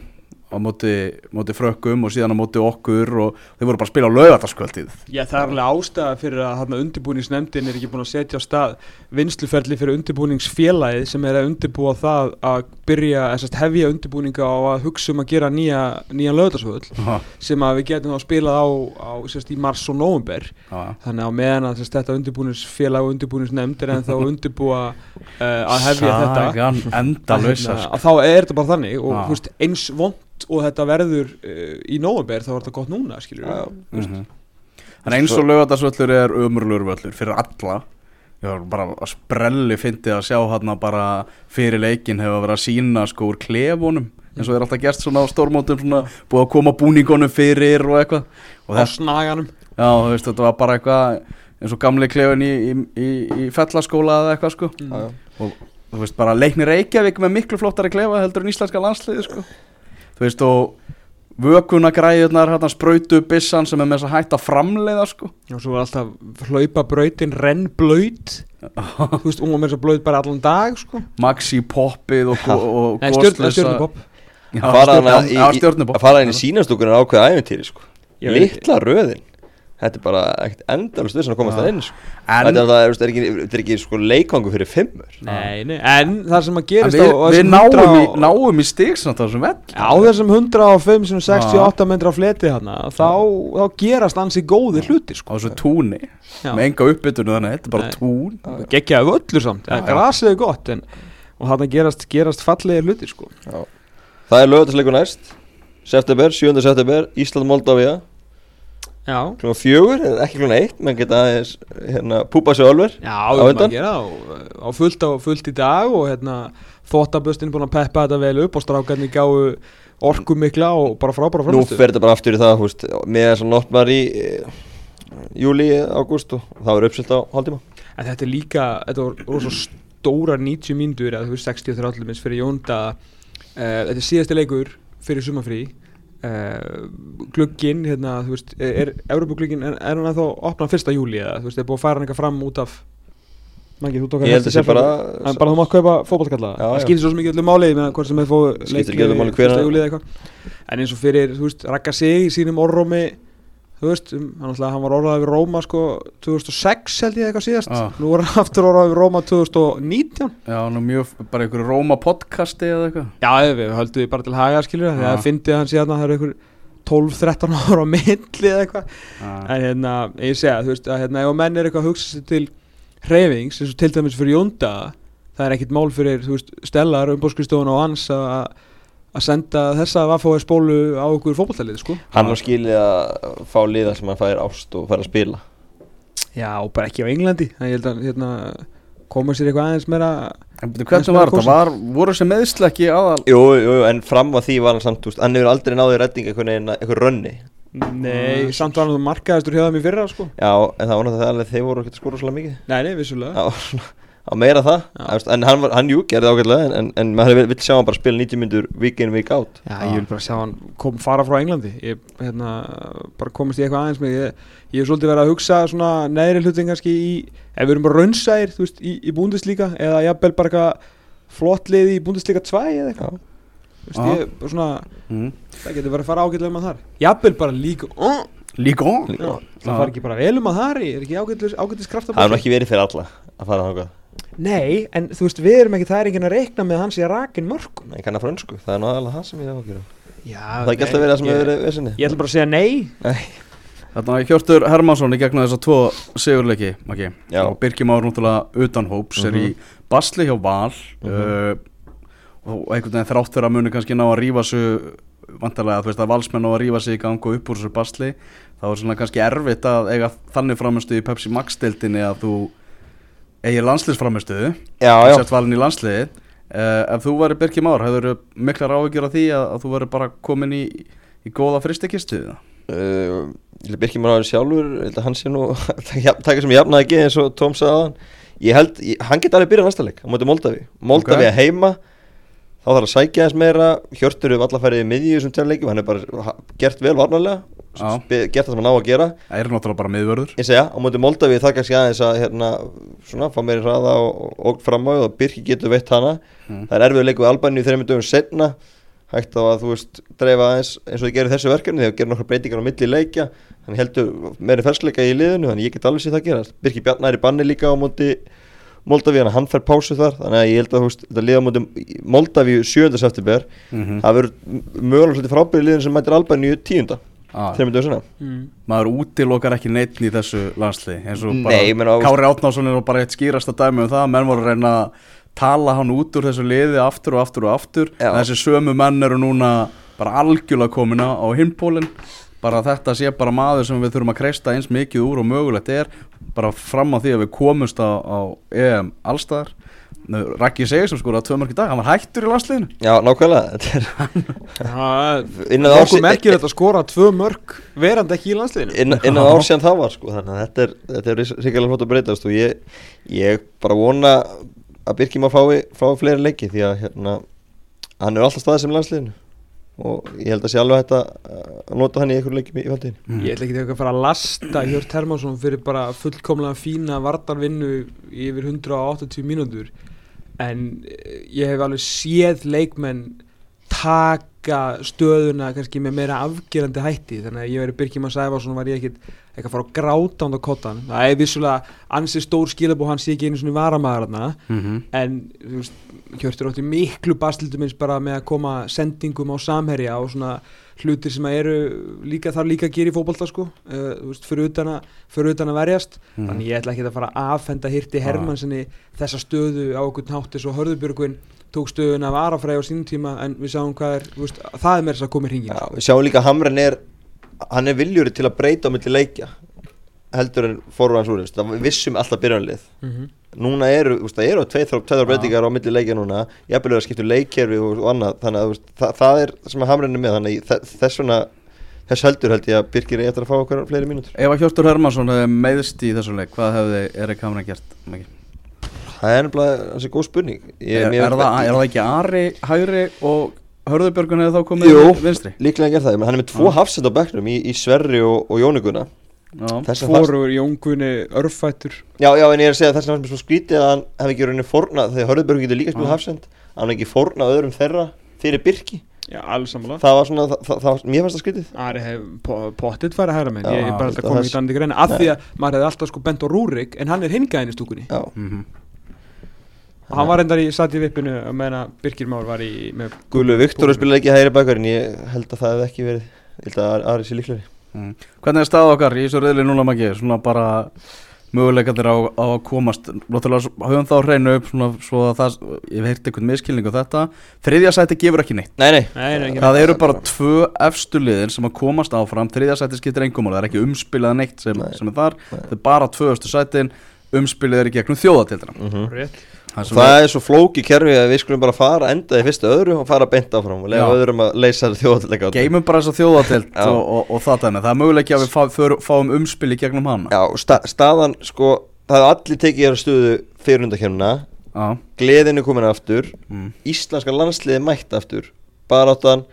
á móti, móti frökkum og síðan á móti okkur og þeir voru bara að spila á laugataskvöldið Já, það er alveg ástæða fyrir að þarna undirbúningsnefndin er ekki búin að setja á stað vinsluferli fyrir undirbúningsfélagið sem er að undirbúa það að byrja, hefja undirbúninga á að hugsa um að gera nýja, nýja lögðarsvöld sem að við getum þá spilað á, á sérst, í mars og november Já, þannig að meðan að sérst, þetta undirbúningsfélag og undirbúningsnefnd er ennþá að undirbúa uh, að hefja þetta Sagan endalösa að, að þá er þetta bara þannig og Vond og þetta verður uh, í november þá er þetta gott núna skilur Já. Mhm. En eins og laugatarsvöllur er ömurlur völlur fyrir alla. Ég var bara að sprelli fyndi að sjá hann bara fyrir leikin hefur verið að sína sko úr klefunum eins og er alltaf gert svona á stórmótum svona búið að koma búningunum fyrir og eitthvað. Og þess, snaganum. Já, þú veist, þetta var bara eitthvað eins og gamli klefin í, í, í, í fellaskóla eða eitthvað sko. Já. og þú veist bara leikni Reykjavík með miklu flottari klefa heldur en íslenska landsliði sko þú veist og vökunagræðunar hérna sprautu bissan sem er með þess að hætta að framleiða sko. Og svo var alltaf hlaupa brautin rennblöyt þú veist, var með þess að blöyt bara allan dag sko. Maxi poppið og, og, og Nei, stjörn, stjörnupopp. Já, fara stjörn- í, já, í, stjörnupopp. að fara inn í sínastúkunar ákveða æfintýri sko. Litla röðin þetta er bara ekkert endalust þess að komast það inn sko. En, þetta er, það, er, er ekki, er ekki sko, leikvangu fyrir fimmur nei, nei, en það sem að en gerist við, á, á við náum, 100 í, og- náum í stig samt á þessum vell á þessum 105 sem 68 metra fleti hana, þá, þá gerast ansi góði hlutir á sko. þessu túni Já. með enga uppbytunu þannig þetta er bara Nei. tún geggjaði völlur samt, Já, ja, já. grasið er gott en, og þarna gerast, gerast fallegi hlutir sko. það er lögatarsleikur næst september, 7. september, Ísland Klukkan fjögur, ekki klukkan eitt menn geta aðeins hérna, púpa sig alveg já, Á undan? að gera á, á fullt, á fullt í dag og hérna, þóttaböstin búin að peppa þetta vel upp og strákarnir gáu orku mikla og bara frábæra nú framstöðu. fer þetta bara aftur í það húst, með þess að nótt var í e, júli, ágúst og það var uppsilt á hálftíma En þetta er líka, þetta var rosa stórar 90 mínútur eða þú veist 63 allir minnst fyrir Jónda uh, Þetta er síðasti leikur fyrir sumafrí uh, Glugginn, hérna, þú veist, er, Európa-glugginn, er, er hann að þá opna 1. júli eða þú veist, er búið að færa hann eitthvað fram út af Mangi, þú tók að það sé bara En bara þú mátt kaupa fótballkalla Já, Það skýrir svo ekki öllu máli með hvort sem Skiptir ekki öllu máli hvenær- júli eða eitthvað. En eins og fyrir, þú veist, rakka sig í sínum orrómi Þú veist, um, hann, var orðað við Róma sko 2006 held ég eitthvað síðast Ah. Nú var hann aftur orðað við Róma 2019 já, nú mjög, bara einhverju Róma podcasti eða eitthvað Já, við höldum því bara til haga skilur Ah. Þegar fyndið hann síðan að það eru einhver 12-13 [LAUGHS] ára á milli eða eitthvað Já. En hérna, ég segja, þú veist, að hérna, ef menn er eitthvað að hugsa sér til hreyfings, eins og til dæmis fyrir Jónda, það er ekkit mál fyrir, þú veist, Stellar, umbóðskristofun og hans að að senda þessa vaffói spólu á okkur fótballtalið, sko. hann á skilið að fá liða sem hann fær ást og fær að spila Já, og bara ekki á Englandi, þannig ég held að, hérna, koma sér eitthvað aðeins meira, En betur, hvernig var þetta? Var, voru þessi meðsl ekki aðal jú, jú, jú, en fram að því var hann samt úst, hann hefur aldrei náðið veginn einhver rönni nei, Ah, samt var hann þú markaðistur hjá þeim í fyrra, sko. já, en það var náttúrulega alveg þeir voru ekki að skóra svolítið mikið Nei, nei, vissulega. Já, [LAUGHS] á meira það. Já. En hann, var, hann jú, gerði ágætlega en, en, en maður vill vill sjá hann bara spila 90 myndur week in, week out. Já, ég vil bara sjá hann kom fara frá Englandi. Ég, hérna, bara komast í eitthvað aðeins með ég, ég hef svolítið verið að hugsa svona neðri hlutin kannski í ef við erum bara raunsæðir, þú veist, í, í Búndeslíka eða jafnvel bara eitthvað flott liði í Búndeslíka 2 eða eitthvað. Þú veist, Já. ég, bara svona, mm. það getur verið að fara ágætlega um að þar. Jafnvel bara líka oh, Líka Líka. það fara ekki bara vel um að þar er ekki ágætlis, ágætlis ekki að Nei, en þú veist, við erum ekki, það er enginn að reikna með hans í að rakin mörgum. Nei, kann að frönsku, það er náðalega það sem ég hef ákjörðum Já, Það er ekki alltaf verið það sem hefur verið vesinni. Ég ætla bara að segja nei. Nei, Þarna Hjörtur Hermansson í gegnum þessa tvo sigurleiki Maki. Já. og Birkir Már náttúrulega utan hóps er í basli hjá Val uh, og einhvern veginn þrátt fyrir að muni kannski ná að rífa sig vantarlega, þú veist að valsmenn ná að rífa sig í gang og upp úr þessu basli þá er svona kannski erfitt að eiga þannig framistu í Pepsi Max deildinni að þú eigir landsliðsframistuðu sért valin í landsliði uh, ef þú væri Birkir Már, hefur miklar áhyggjur af því að, að þú væri bara komin í, í góða fristekistu uh, held Birkir maður sjálfur hann sé nú [LAUGHS] taka sem jafnaði ekki eins og Tóm sagði aðan Ég held, ég, hann geti alveg byrjað næsta leik á móti Moldavi Moldavi Ok. að heima þá þarf að sækja þess meira. Hjörtur hefur allar færið í miðju í þessum tveim leikjum hann er bara gert vel varnarlega gert það sem hann á að gera. Það er náttúrulega bara miðvörður. Ég segja, á móti Moldavi það kannski aðeins að hérna, svona, fá meiri hraða og, og fram á og Birkir getur veitt hana. Mm. það er erfið leiku við Albaníu þegar við dögum setna hægt á að þú veist dreifa aðeins eins og þið gerir þessu verkefni þegar gerir nokkra breytingar á milli leikja. Hann heldur meiri fersleika í liðinu þannig ég get alveg sér það gerast. Birkir Bjarnar er í banni líka á móti Moldavíu hann fær pásu þar. Þannig að ég held að veist þetta liða móti Moldavíu 7. september mm það verður mögulega svolítið frábæri liðin sem mætir Albaníu 10. ah, við dögum senna mm. maður útilokar ekki neitt í þessu landsliði eins og Nei, bara ég meina, Kári Átnásson er bara eitt skýrasta dæmi um það. Menn voru að reyna að tala hann út úr þessu liði aftur og aftur og aftur. Já. en þessi sömu menn eru núna bara algjörlega komina á himpólinn bara þetta sé bara maður sem við þurfum að kreista eins mikið úr og mögulegt er. Bara fram á því að við komumst á, á EM allstaðar Raggi segir sem sko að tvö mörg í dag, hann var hættur í landsliðinu. Já, nákvæmlega er árs- merkir þetta að skora tvö mörg verandi ekki í landsliðinu. Innan, ár síðan það var sko þannig að þetta er, þetta er sikkert flott að breytast og ég, ég bara vona að Birkjum að fái, fái fleiri leiki því að hérna, hann er alltaf staðið sem í landsliðinu og ég held að sé alveg hægt að nota hann í einhverju leikjum í faldinu Ég ætla ekki að fara að lasta Hjört Hermansson fyrir bara fullkomlega fína vardarvinnu yfir 180 mínútur en eh, ég hef alveg séð leikmenn taka stöðuna kannski með meira afgerandi hætti. Þannig að ég verið Birkjum að Sæfarsson var ég ekkit ekki að fara að gráta á kottan það er vissulega ansi stór skilabó hann sé ekki einu svona varamæður þarna. Mm -hmm. en Hjörtur átti miklu bastildum eins bara með að koma sendingum á samherja og svona hlutir sem eru líka þar líka að gera í fótbolta sko, uh, fyrir utan að, fyrir utan að verjast, Mhm. þannig ég ætla ekki að fara að afhenda Hirti Hermannssoni þessa stöðu á okkur nátti svo Hörðubjörgvin tók stöðuna af Arafræði á sínum tíma en við sáum hvað er, veist, það er mér þess að koma í hringin Já, við sjáum líka að Hamren er hann er viljuri til að breyta á milli leikja heldur en forvans úr það við vissum alltaf byrjanlið mm -hmm. núna eru, þú veist, það eru tveir tveir breytingar á milli leikja núna jafnvel er að skipta um leikkerfi og, og annað þannig að veist, það, það er sem að Hamren er með þannig þess vegna þess heldur held ég að Birgir er eftir að fá okkur fleiri mínútur Ef að Hjörtur Hermansson hefði meðst í þessu leik hvað hefði Erik Hamren gert? Maggi? það er nefnilega þessi góð spurning ég, Er, er, það, er það ekki Ari hægri og Hörðubjörgun hefði þá komið Jú. vinstri? líklega gerð það, menn hann er með tvo Já. hafsend á bekknum í, í Sverri og, og Jónuguna Að það Fóruður Jóngunni örfættur. Já, já, en ég er að segja þess að það er svo skrítið að hann hef ekki rauninni fornað, þegar Hörðubjörg getur líka spilað hafsend, hann hef ekki fornað öðrum þeirra fyrir Birki, Já, alls sammála. Það var svona, það, það, það, mér fannst það skrítið. Ari hef po- pottitt færa hæra menn, ég er bara alltaf komið í dandi greina. Af því að maður hefði alltaf sko bent á Rúrik en hann er hingaðin í stúkunni. Já, Mhm. og hann var endar í satt í vippinu og meðan að Birgir Már var í með Gulu Viktor spilaði ekki hægri bakkar en ég held að það hef ekki verið, ég held að Ari sé líklegri Mm. Hvernig er stað okkar í þessu reyðli núna Maggi? Svona bara möguleikandir á, á að komast. Náttúrulega höfum þá hreinu upp svona, svo að það, ég hef heyrt einhvern miskilning á þetta. Þriðja sæti gefur ekki neitt. Nei, nei, Nei, nei, Það eru bara tvö efstu liðin sem að komast áfram. Þriðja sæti skiptir engum og það er ekki umspilað neitt sem, Nei. sem er þar. Nei. Það er bara tvö efstu sætin. Umspilið er í gegnum þjóðatildina mm rétt Það það er svo flóki kerfi að við skulum bara fara enda í fyrstu öðru og fara beint áfram og lega öðrum að leysa þjóðatilega Geimum bara þess að þjóðatild [LAUGHS] og, og, og það þannig. Það er möguleiki að við fá, för, fáum umspil í gegnum hana. Já, sta, staðan, sko, það hefði allir tekið þér stöðu fyrir undakemna Já. Gleðin er komin aftur. Mm. Íslenska landsliði mætt aftur. Baráttan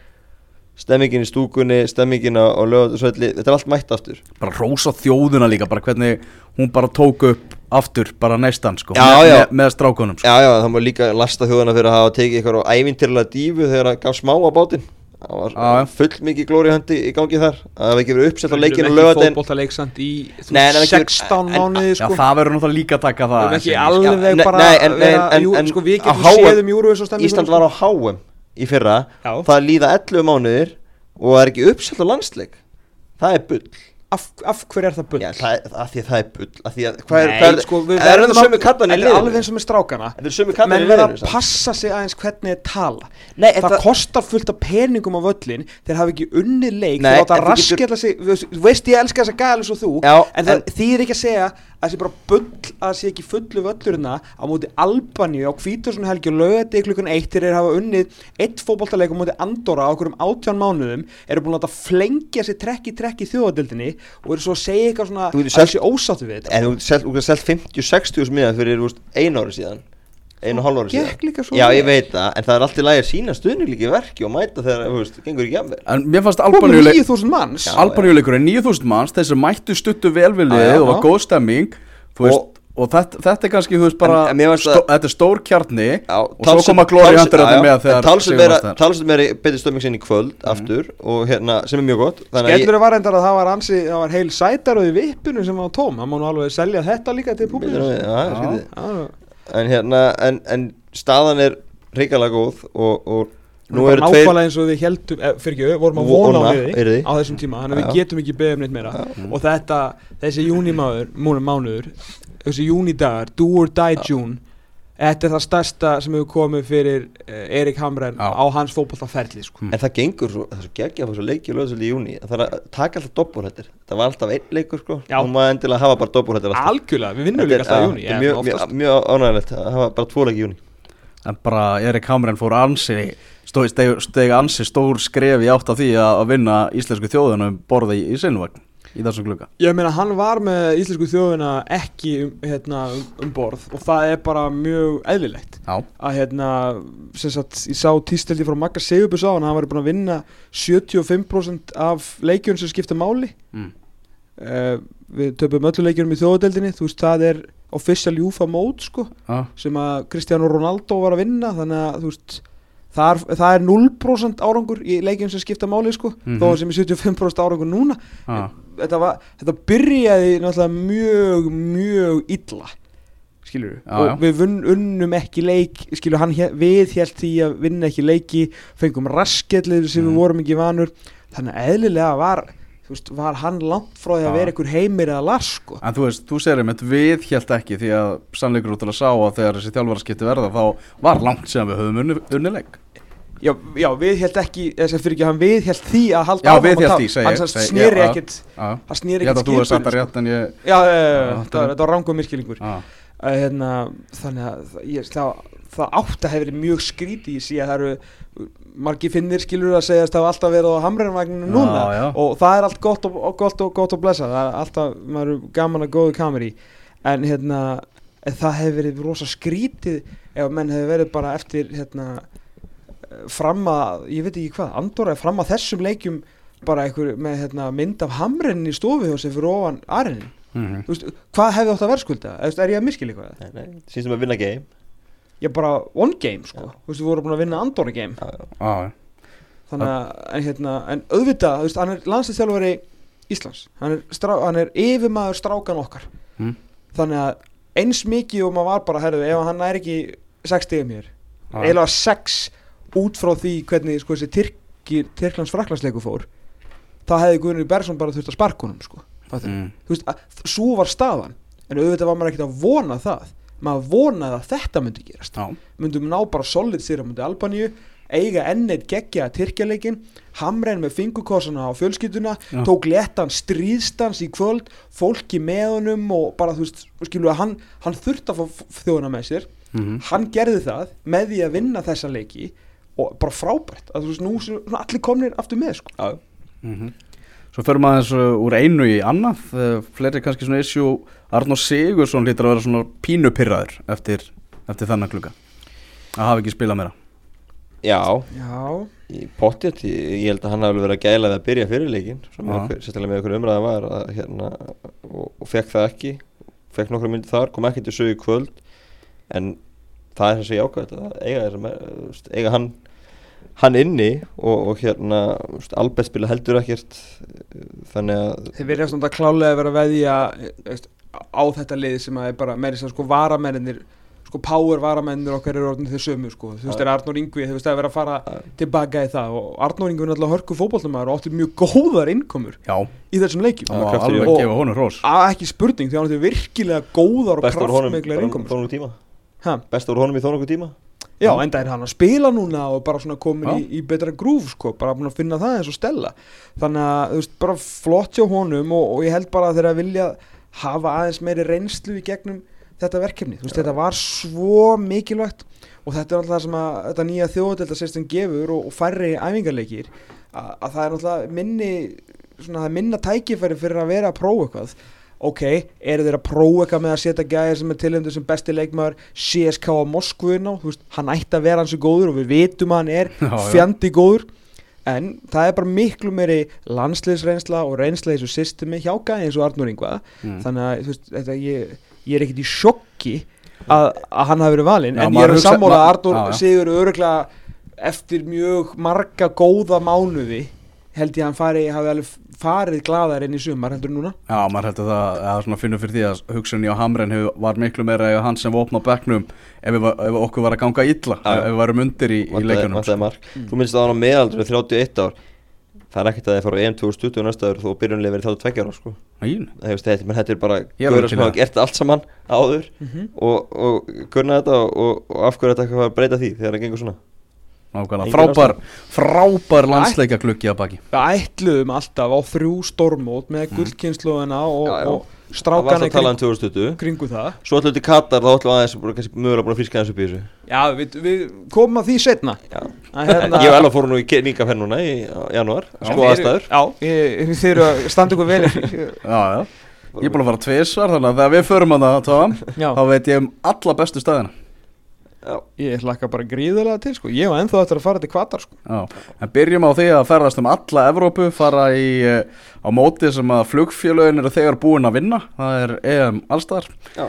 Stemmingin í stúkunni, stemmingin á, lögatursvelli Þetta er allt mætt aftur. Bara rósa þjóðuna líka bara hvernig hún bara tók upp aftur bara neistan sko Já, með, já. með, með strákunum sko. Já, já, það má líka lasta þjóðana fyrir að hafa tekið eitthvað á ævintýrlega dífu þegar það gaf smá á bátinn. Það var Já, já. full mikið glóri höndi í gangi þar. Að það hefði ekki verið uppsett á leikinu Við erum lögadinn ekki fótboltaleiksamt í þú Nei, ekki- 16 en- mánuði Já, sko. það verður náttúrulega líka að taka það. Við erum ekki alveg Já, bara nei, en- vera, en- en- sko, við getum séð um stemminguna, Ísland var á HM í fyrra. Já. það líða 11 mánuðir og það er ekki uppsett á landsleik. Það er bull af, af hverju er það bull? Já, það að því að það er bull að því að, hvað er, Nei, hvað er, sko, við það er verðum það sömu kallan í er alveg liðinu? eins og með strákana. Þetta er sömu Menn í verða liðinu að passa sig aðeins hvernig þeir tala. Nei, Það þetta- kostar fullt af peningum á völlin Þeir hafa ekki unnið leik Þeir en þú getur- raskella sig Þú veist ég elska þessa gæli svo þú Já, En það en- þýðir ekki að segja að það sé bara bull að sé ekki fullu völlurina á móti Albaníu á Hvítursun helgi og lögati klukkan eitt þeir hafa unnið eitt fótboltaleik á móti Andorra á okkur um átján mánuðum eru búin að flengja sér trekk í trekk í þjóðadildinni og eru svo að segja eitthvað svona að það sé ósáttu við þetta. En þú getur selt- þú getur selt 50-60 úr smiðan fyrir einu ári síðan Einu hálf ári síðan. Já, ég veit það, en það er alltaf lægi að sína í verki og mæta þegar, þú veist, gengur ekki að mér En mér fannst komum Albaníuleik 9000 manns. Já. Albaníuleikurinn 9000 manns Þeir sem mættu stuttu vel við Já, liðið já. og var góð stemming Og- Og þetta, þetta er kannski, þú veist, bara En- en stó, að- Þetta er stór kjarni Já, Og svo koma Glory Hunter þetta með þegar Talsum meira betið stömming sinni í kvöld aftur og hérna, sem er mjög gott. Að Skellur var endar að það var ansi, það var heil sætaröð við, En hérna, en, en staðan er reikalega góð og, og nú er eru tveir nákvæmlega eins og við heldum, eh, fyrir ekki, vorum að Vona, á yrði. á þessum tíma, þannig að við getum ekki beðið um neitt meira. Og þetta, þessi júnimáður, múnum mánuður þessi júnidagar, do or die June þetta er það stærsta sem hefur komið fyrir uh, Erik Hamren Já. á hans fótballtaferli sko. En það gengur svo, það er svo geggja að og löðsöldi í júni Það er að taka alltaf doppurhættir Það var alltaf einn leikur sko. Já. Nú maður endilega hafa bara doppurhættir alltaf algjörlega, við vinnum líka alltaf í júni er mjög, mjög, mjög ánægilegt að hafa bara tvo leiki í júni En bara Erik Hamren fór ansi steg, steg ansi stór skref í átt af því að, vinna íslensku þjóðinu um borða í, í sinnvagn í þessum glugga? Ég meina hann var með íslensku þjóðina ekki um, hérna, um, borð og það er bara mjög eðlilegt. Já, að hérna, sagt, ég sá tísteldi frá Magga Sigurbjörns á hann, hann var búin að vinna 75% af leikjum sem skipta máli. Mm. uh, við töpum öllu leikjum í þjóðadeldinni þú veist, það er official Júfa mót sko, já, sem að Cristiano Ronaldo var að vinna, þannig að þú veist það er, það er 0% árangur í leikjum sem skipta máli sko, Mhm. þó sem er 75% árangur núna. Já, þetta, var, þetta byrjaði náttúrulega mjög, mjög illa skilur Já, og já. við unnum ekki leik skilur hann við hélt því að vinna ekki leiki fengum raskellið sem Mm. við vorum ekki vanur. Þannig að eðlilega var veist, var hann langt frá því að vera einhver heimir eða lars sko. En þú veist, þú segir einmitt við hélt ekki því að sannleikur út til að sá að þegar þessi þjálfaraskipti verða þá var langt sem við höfum unni, unnileik já, já við held ekki, þess að fyrir ekki hann við held því að halda áfram að segi hann já. ekkit hann held ekkit það Já, þetta var- var miskilningur Já, að, hérna, þannig að það- ég, það, það átt að hefur verið mjög skríti í sí að það eru margi finnir skilur að segjast að hafa alltaf verið á hamrænvagninu núna. og það er allt gott og, og gott og gott og blessa það er alltaf, maður er gaman að góðu kameri. En hérna það hefur verið rosa skrítið ef menn hefur verið bara eftir hérna fram að, ég veit ekki hvað Andorra fram að þessum leikjum bara einhver með hérna, mynd af hamrennin í stofu og sem fyrir ofan arinnin mhm. Þú veist, hvað hefði átt að verðskulda? Eða, þú veist, Er ég að miskil eitthvað? Nei, nei, sínstum að vinna game Ég bara one game sko Já. Þú veist, við vorum búin að vinna Andorra game Já, já. Já, já. Þannig að, en hérna, en auðvitað, þú veist, hann er landslýstjálfari Íslands Hann er, strá, hann er yfirmaður strákan okkar Mm. Þannig að eins mikið og maður var bara, herðu, ef hann er ekki 6 stigum hér Já. Eiginlega 6 út frá því hvernig, sko, þessi Tyrkir, Tyrklands fraklandsleiku fór Það hefði Guðnir Bergson bara þurft að sparka honum, sko? Mm. þú veist, að, svo var staðan en auðvitað var maður ekkert að vona það maður vonaði að þetta myndi gerast Já, myndum ná bara solid sér á myndi Albaníu eiga enneitt geggja að Tyrkjaleikin hamrein með fingurkossana á fjölskylduna Já. tók léttan stríðstans í kvöld fólki með honum og bara þú veist, skilu að hann, hann þurfti að fá þjóðuna með sér mhm. hann gerði það með því að vinna þessa leiki og bara frábært að þú veist, nú svona allir komnir aftur með sko. Já, Mhm. Svo förum aðeins uh, úr einu í annað uh, fleiri kannski svona issue. Arnór Sigursson lítur að vera svona pínupirraður eftir, eftir þannig klukka að hafa ekki spilað meira. Já. Já, í pottjött, ég, ég held að hann hafi verið að gæla við að byrja fyrir leikin sem Já. okkur, sérstaklega með okkur umræða var að, hérna, og, og fekk það ekki fekk nokkra myndi þar, kom ekki til sögu í kvöld. En það er jákvæmt að eiga, me- þú veist, eiga hann hann inni og, og hérna Albert spila heldur ekkert þannig að Þeir verið svona klálega að vera að veðja veist, á þetta lið sem að er bara meiri sem sko varamennir sko power varamennir okkar eru orðin þau sömu sko. Þú veist Já. er Arnór Ingvi þú veist að vera að fara tilbaka í það. Og Arnór Ingvi er náttúrulega hörku fótballtumæður og átti mjög góðar innkomur Já, í þessum leikjum. Það og- gefa honum hrós að ekki spurning því hann átti virkilega góðar og bara innkomur. best voru honum í þó nokkuð tíma Já, enda er hann að spila núna og bara svona komin Já. í, í betra grúf sko, bara að finna það eins og stella. Þannig að, þú veist, bara flott hjá honum og, og ég held bara að þeirra vilja hafa aðeins meiri reynslu í gegnum þetta verkefni, þú veist, þetta var svo mikilvægt og þetta er alltaf það sem að þetta nýja þjóðdeldarsystem gefur og, og færri æfingarleikir að, að það er alltaf minni svona það minna tækifæri fyrir að vera að prófa eitthvað ok, eru þeir að prófa eitthvað með að setja gæðir sem er tilhendur sem besti leikmaður CSK á Moskvu inn á, þú veist, hann ætti að vera hansi góður og við vitum að hann er fjandi góður. En það er bara miklu meiri landsliðsreynsla og reynsla í þessu systemi hjá gæði eins og Arnur Ingvað Mm. þannig að veist, þetta, ég, ég er ekkit í sjokki að, að hann hafi verið valinn. En ég er að sammála að Arnur sigur öruglega eftir mjög marga góða mánuði held ég að hann fari, hafi alveg farið glaðar inn í sumar heldur núna Já, maður heldur það að svona finnum fyrir því að hugsunni á Hamren hefur, var miklu meira eða hann sem vopna á bekknum ef, ef okkur var að ganga illa já. ef við varum undir í, í leikunum mark þú minnst að hann á meðaldur 31 ár það er ekkert að þið fara á EM 2020 næsta ár þó byrjunlega verið 32 ára sko. Það þetta er bara er alveg sem hafa það. gert allt saman áður Mhm. og, og gunna þetta og, og, og af hverju þetta Nákvæmlega, frábær, frábær landsleika klukki að baki. Við ætluðum alltaf á þrjú stórmót með gullkynnslóðina og, og það var strákana um kring, 2020 kringu það. Svo ætlum við til Katar þá ætlum við aðeins mögulega búin að fríska aðeins upp í þessu. Já, við, við komum að því setna Já. að, hérna, [LAUGHS] ég og Ella fórum nú í nýkaferð núna í janúar sko aðstæður. Já, þið eru að standa ykkur vel [LAUGHS] Já, já, ég er búin að fara tvisvar þannig að þegar við förum að það, Tom, Já, þá veit ég um alla bestu staðina Já. ég hlakka bara gríðulega til sko. Ég var ennþá eftir að fara til kvatar sko. Já, en byrjum á því að ferðast um alla Evrópu, fara í uh, á móti sem að flugfélögin eru þegar búin að vinna, það er EM allstar [LAUGHS]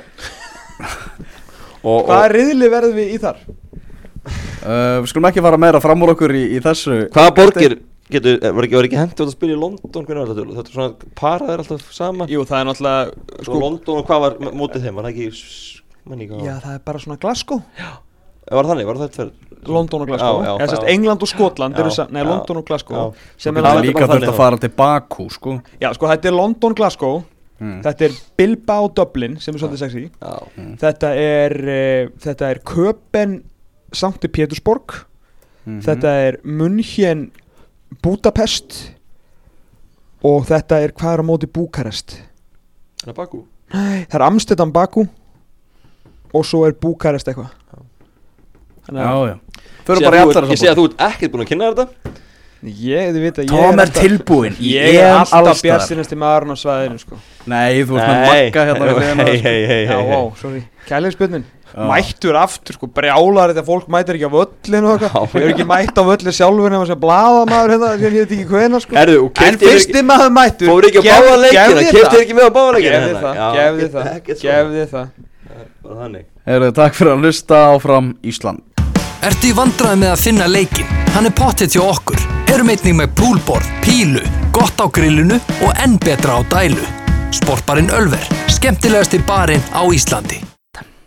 og, Hvaða og riðli verðum við í þar? uh, Við skulum ekki fara meira fram úr okkur í, í þessu hvaða borgir getur, eh, var ekki, var ekki hendur að spila í London hvernig var þetta, þetta er svona paraðir alltaf saman Jú, það er náttúrulega sko, London og hvað var mótið þeim, var það ekki ekki Já, það er bara svona Glasgow. Var var þannig, var það þetta London og Glasgow. Já, já, Eða, sérst, já. England og Skotland Já, Nei, já, London og Glasgow já. er Það er alveg líka þurft að fara til Bakú, sko. Já, sko, þetta er London Glasgow. Mm. Þetta er Bilbao Dublin sem er svolítið sexy. Já, Þetta er uh, Þetta er Köpen Sankti Pétursborg Mhm. Þetta er München Budapest. Og þetta er hvað er á móti Búkarest? Það er Bakú Það er Amsterdam Bakú Og svo er Búkarest eitthvað. Já, að já Förum bara í allar ég sé að þú ert ekkert búin að kynna þetta. Ég, þið vita, ég Tom er alltaf- tilbúinn. Í Ég er alltaf All-Star. bjartinasti maðurinn á svæðinu sko. Nei, þú ert með makka hérna við hliðina hei, þér, hei, hei, Já, hei, vá, sorry. Kælingsbjörnin Já. Mættur aftur, sko, brjálar þetta fólk mætir ekki á völlinu og Já. eitthvað Ég er ekki mætt á völli sjálfur nema sem blaða maður hérna sem ég veit ekki hvena, sko. Herðu, og En keyptir fyrsti maður mættur fóru ekki á gef- báða leikina, gefðu keftir það. ekki með á báða leikina Gefði hérna? það, Já, gefði það, gefði það bara þannig Heyrðu, takk fyrir að hlusta áfram Ísland Ertu í vandræði með að finna leikin? Hann er pottet hjá okkur. Erum einnig með poolboard, pílu, gott á grillinu og enn betra á dælu. Sportbarinn Ölver, skemmtilegasti barinn á Íslandi.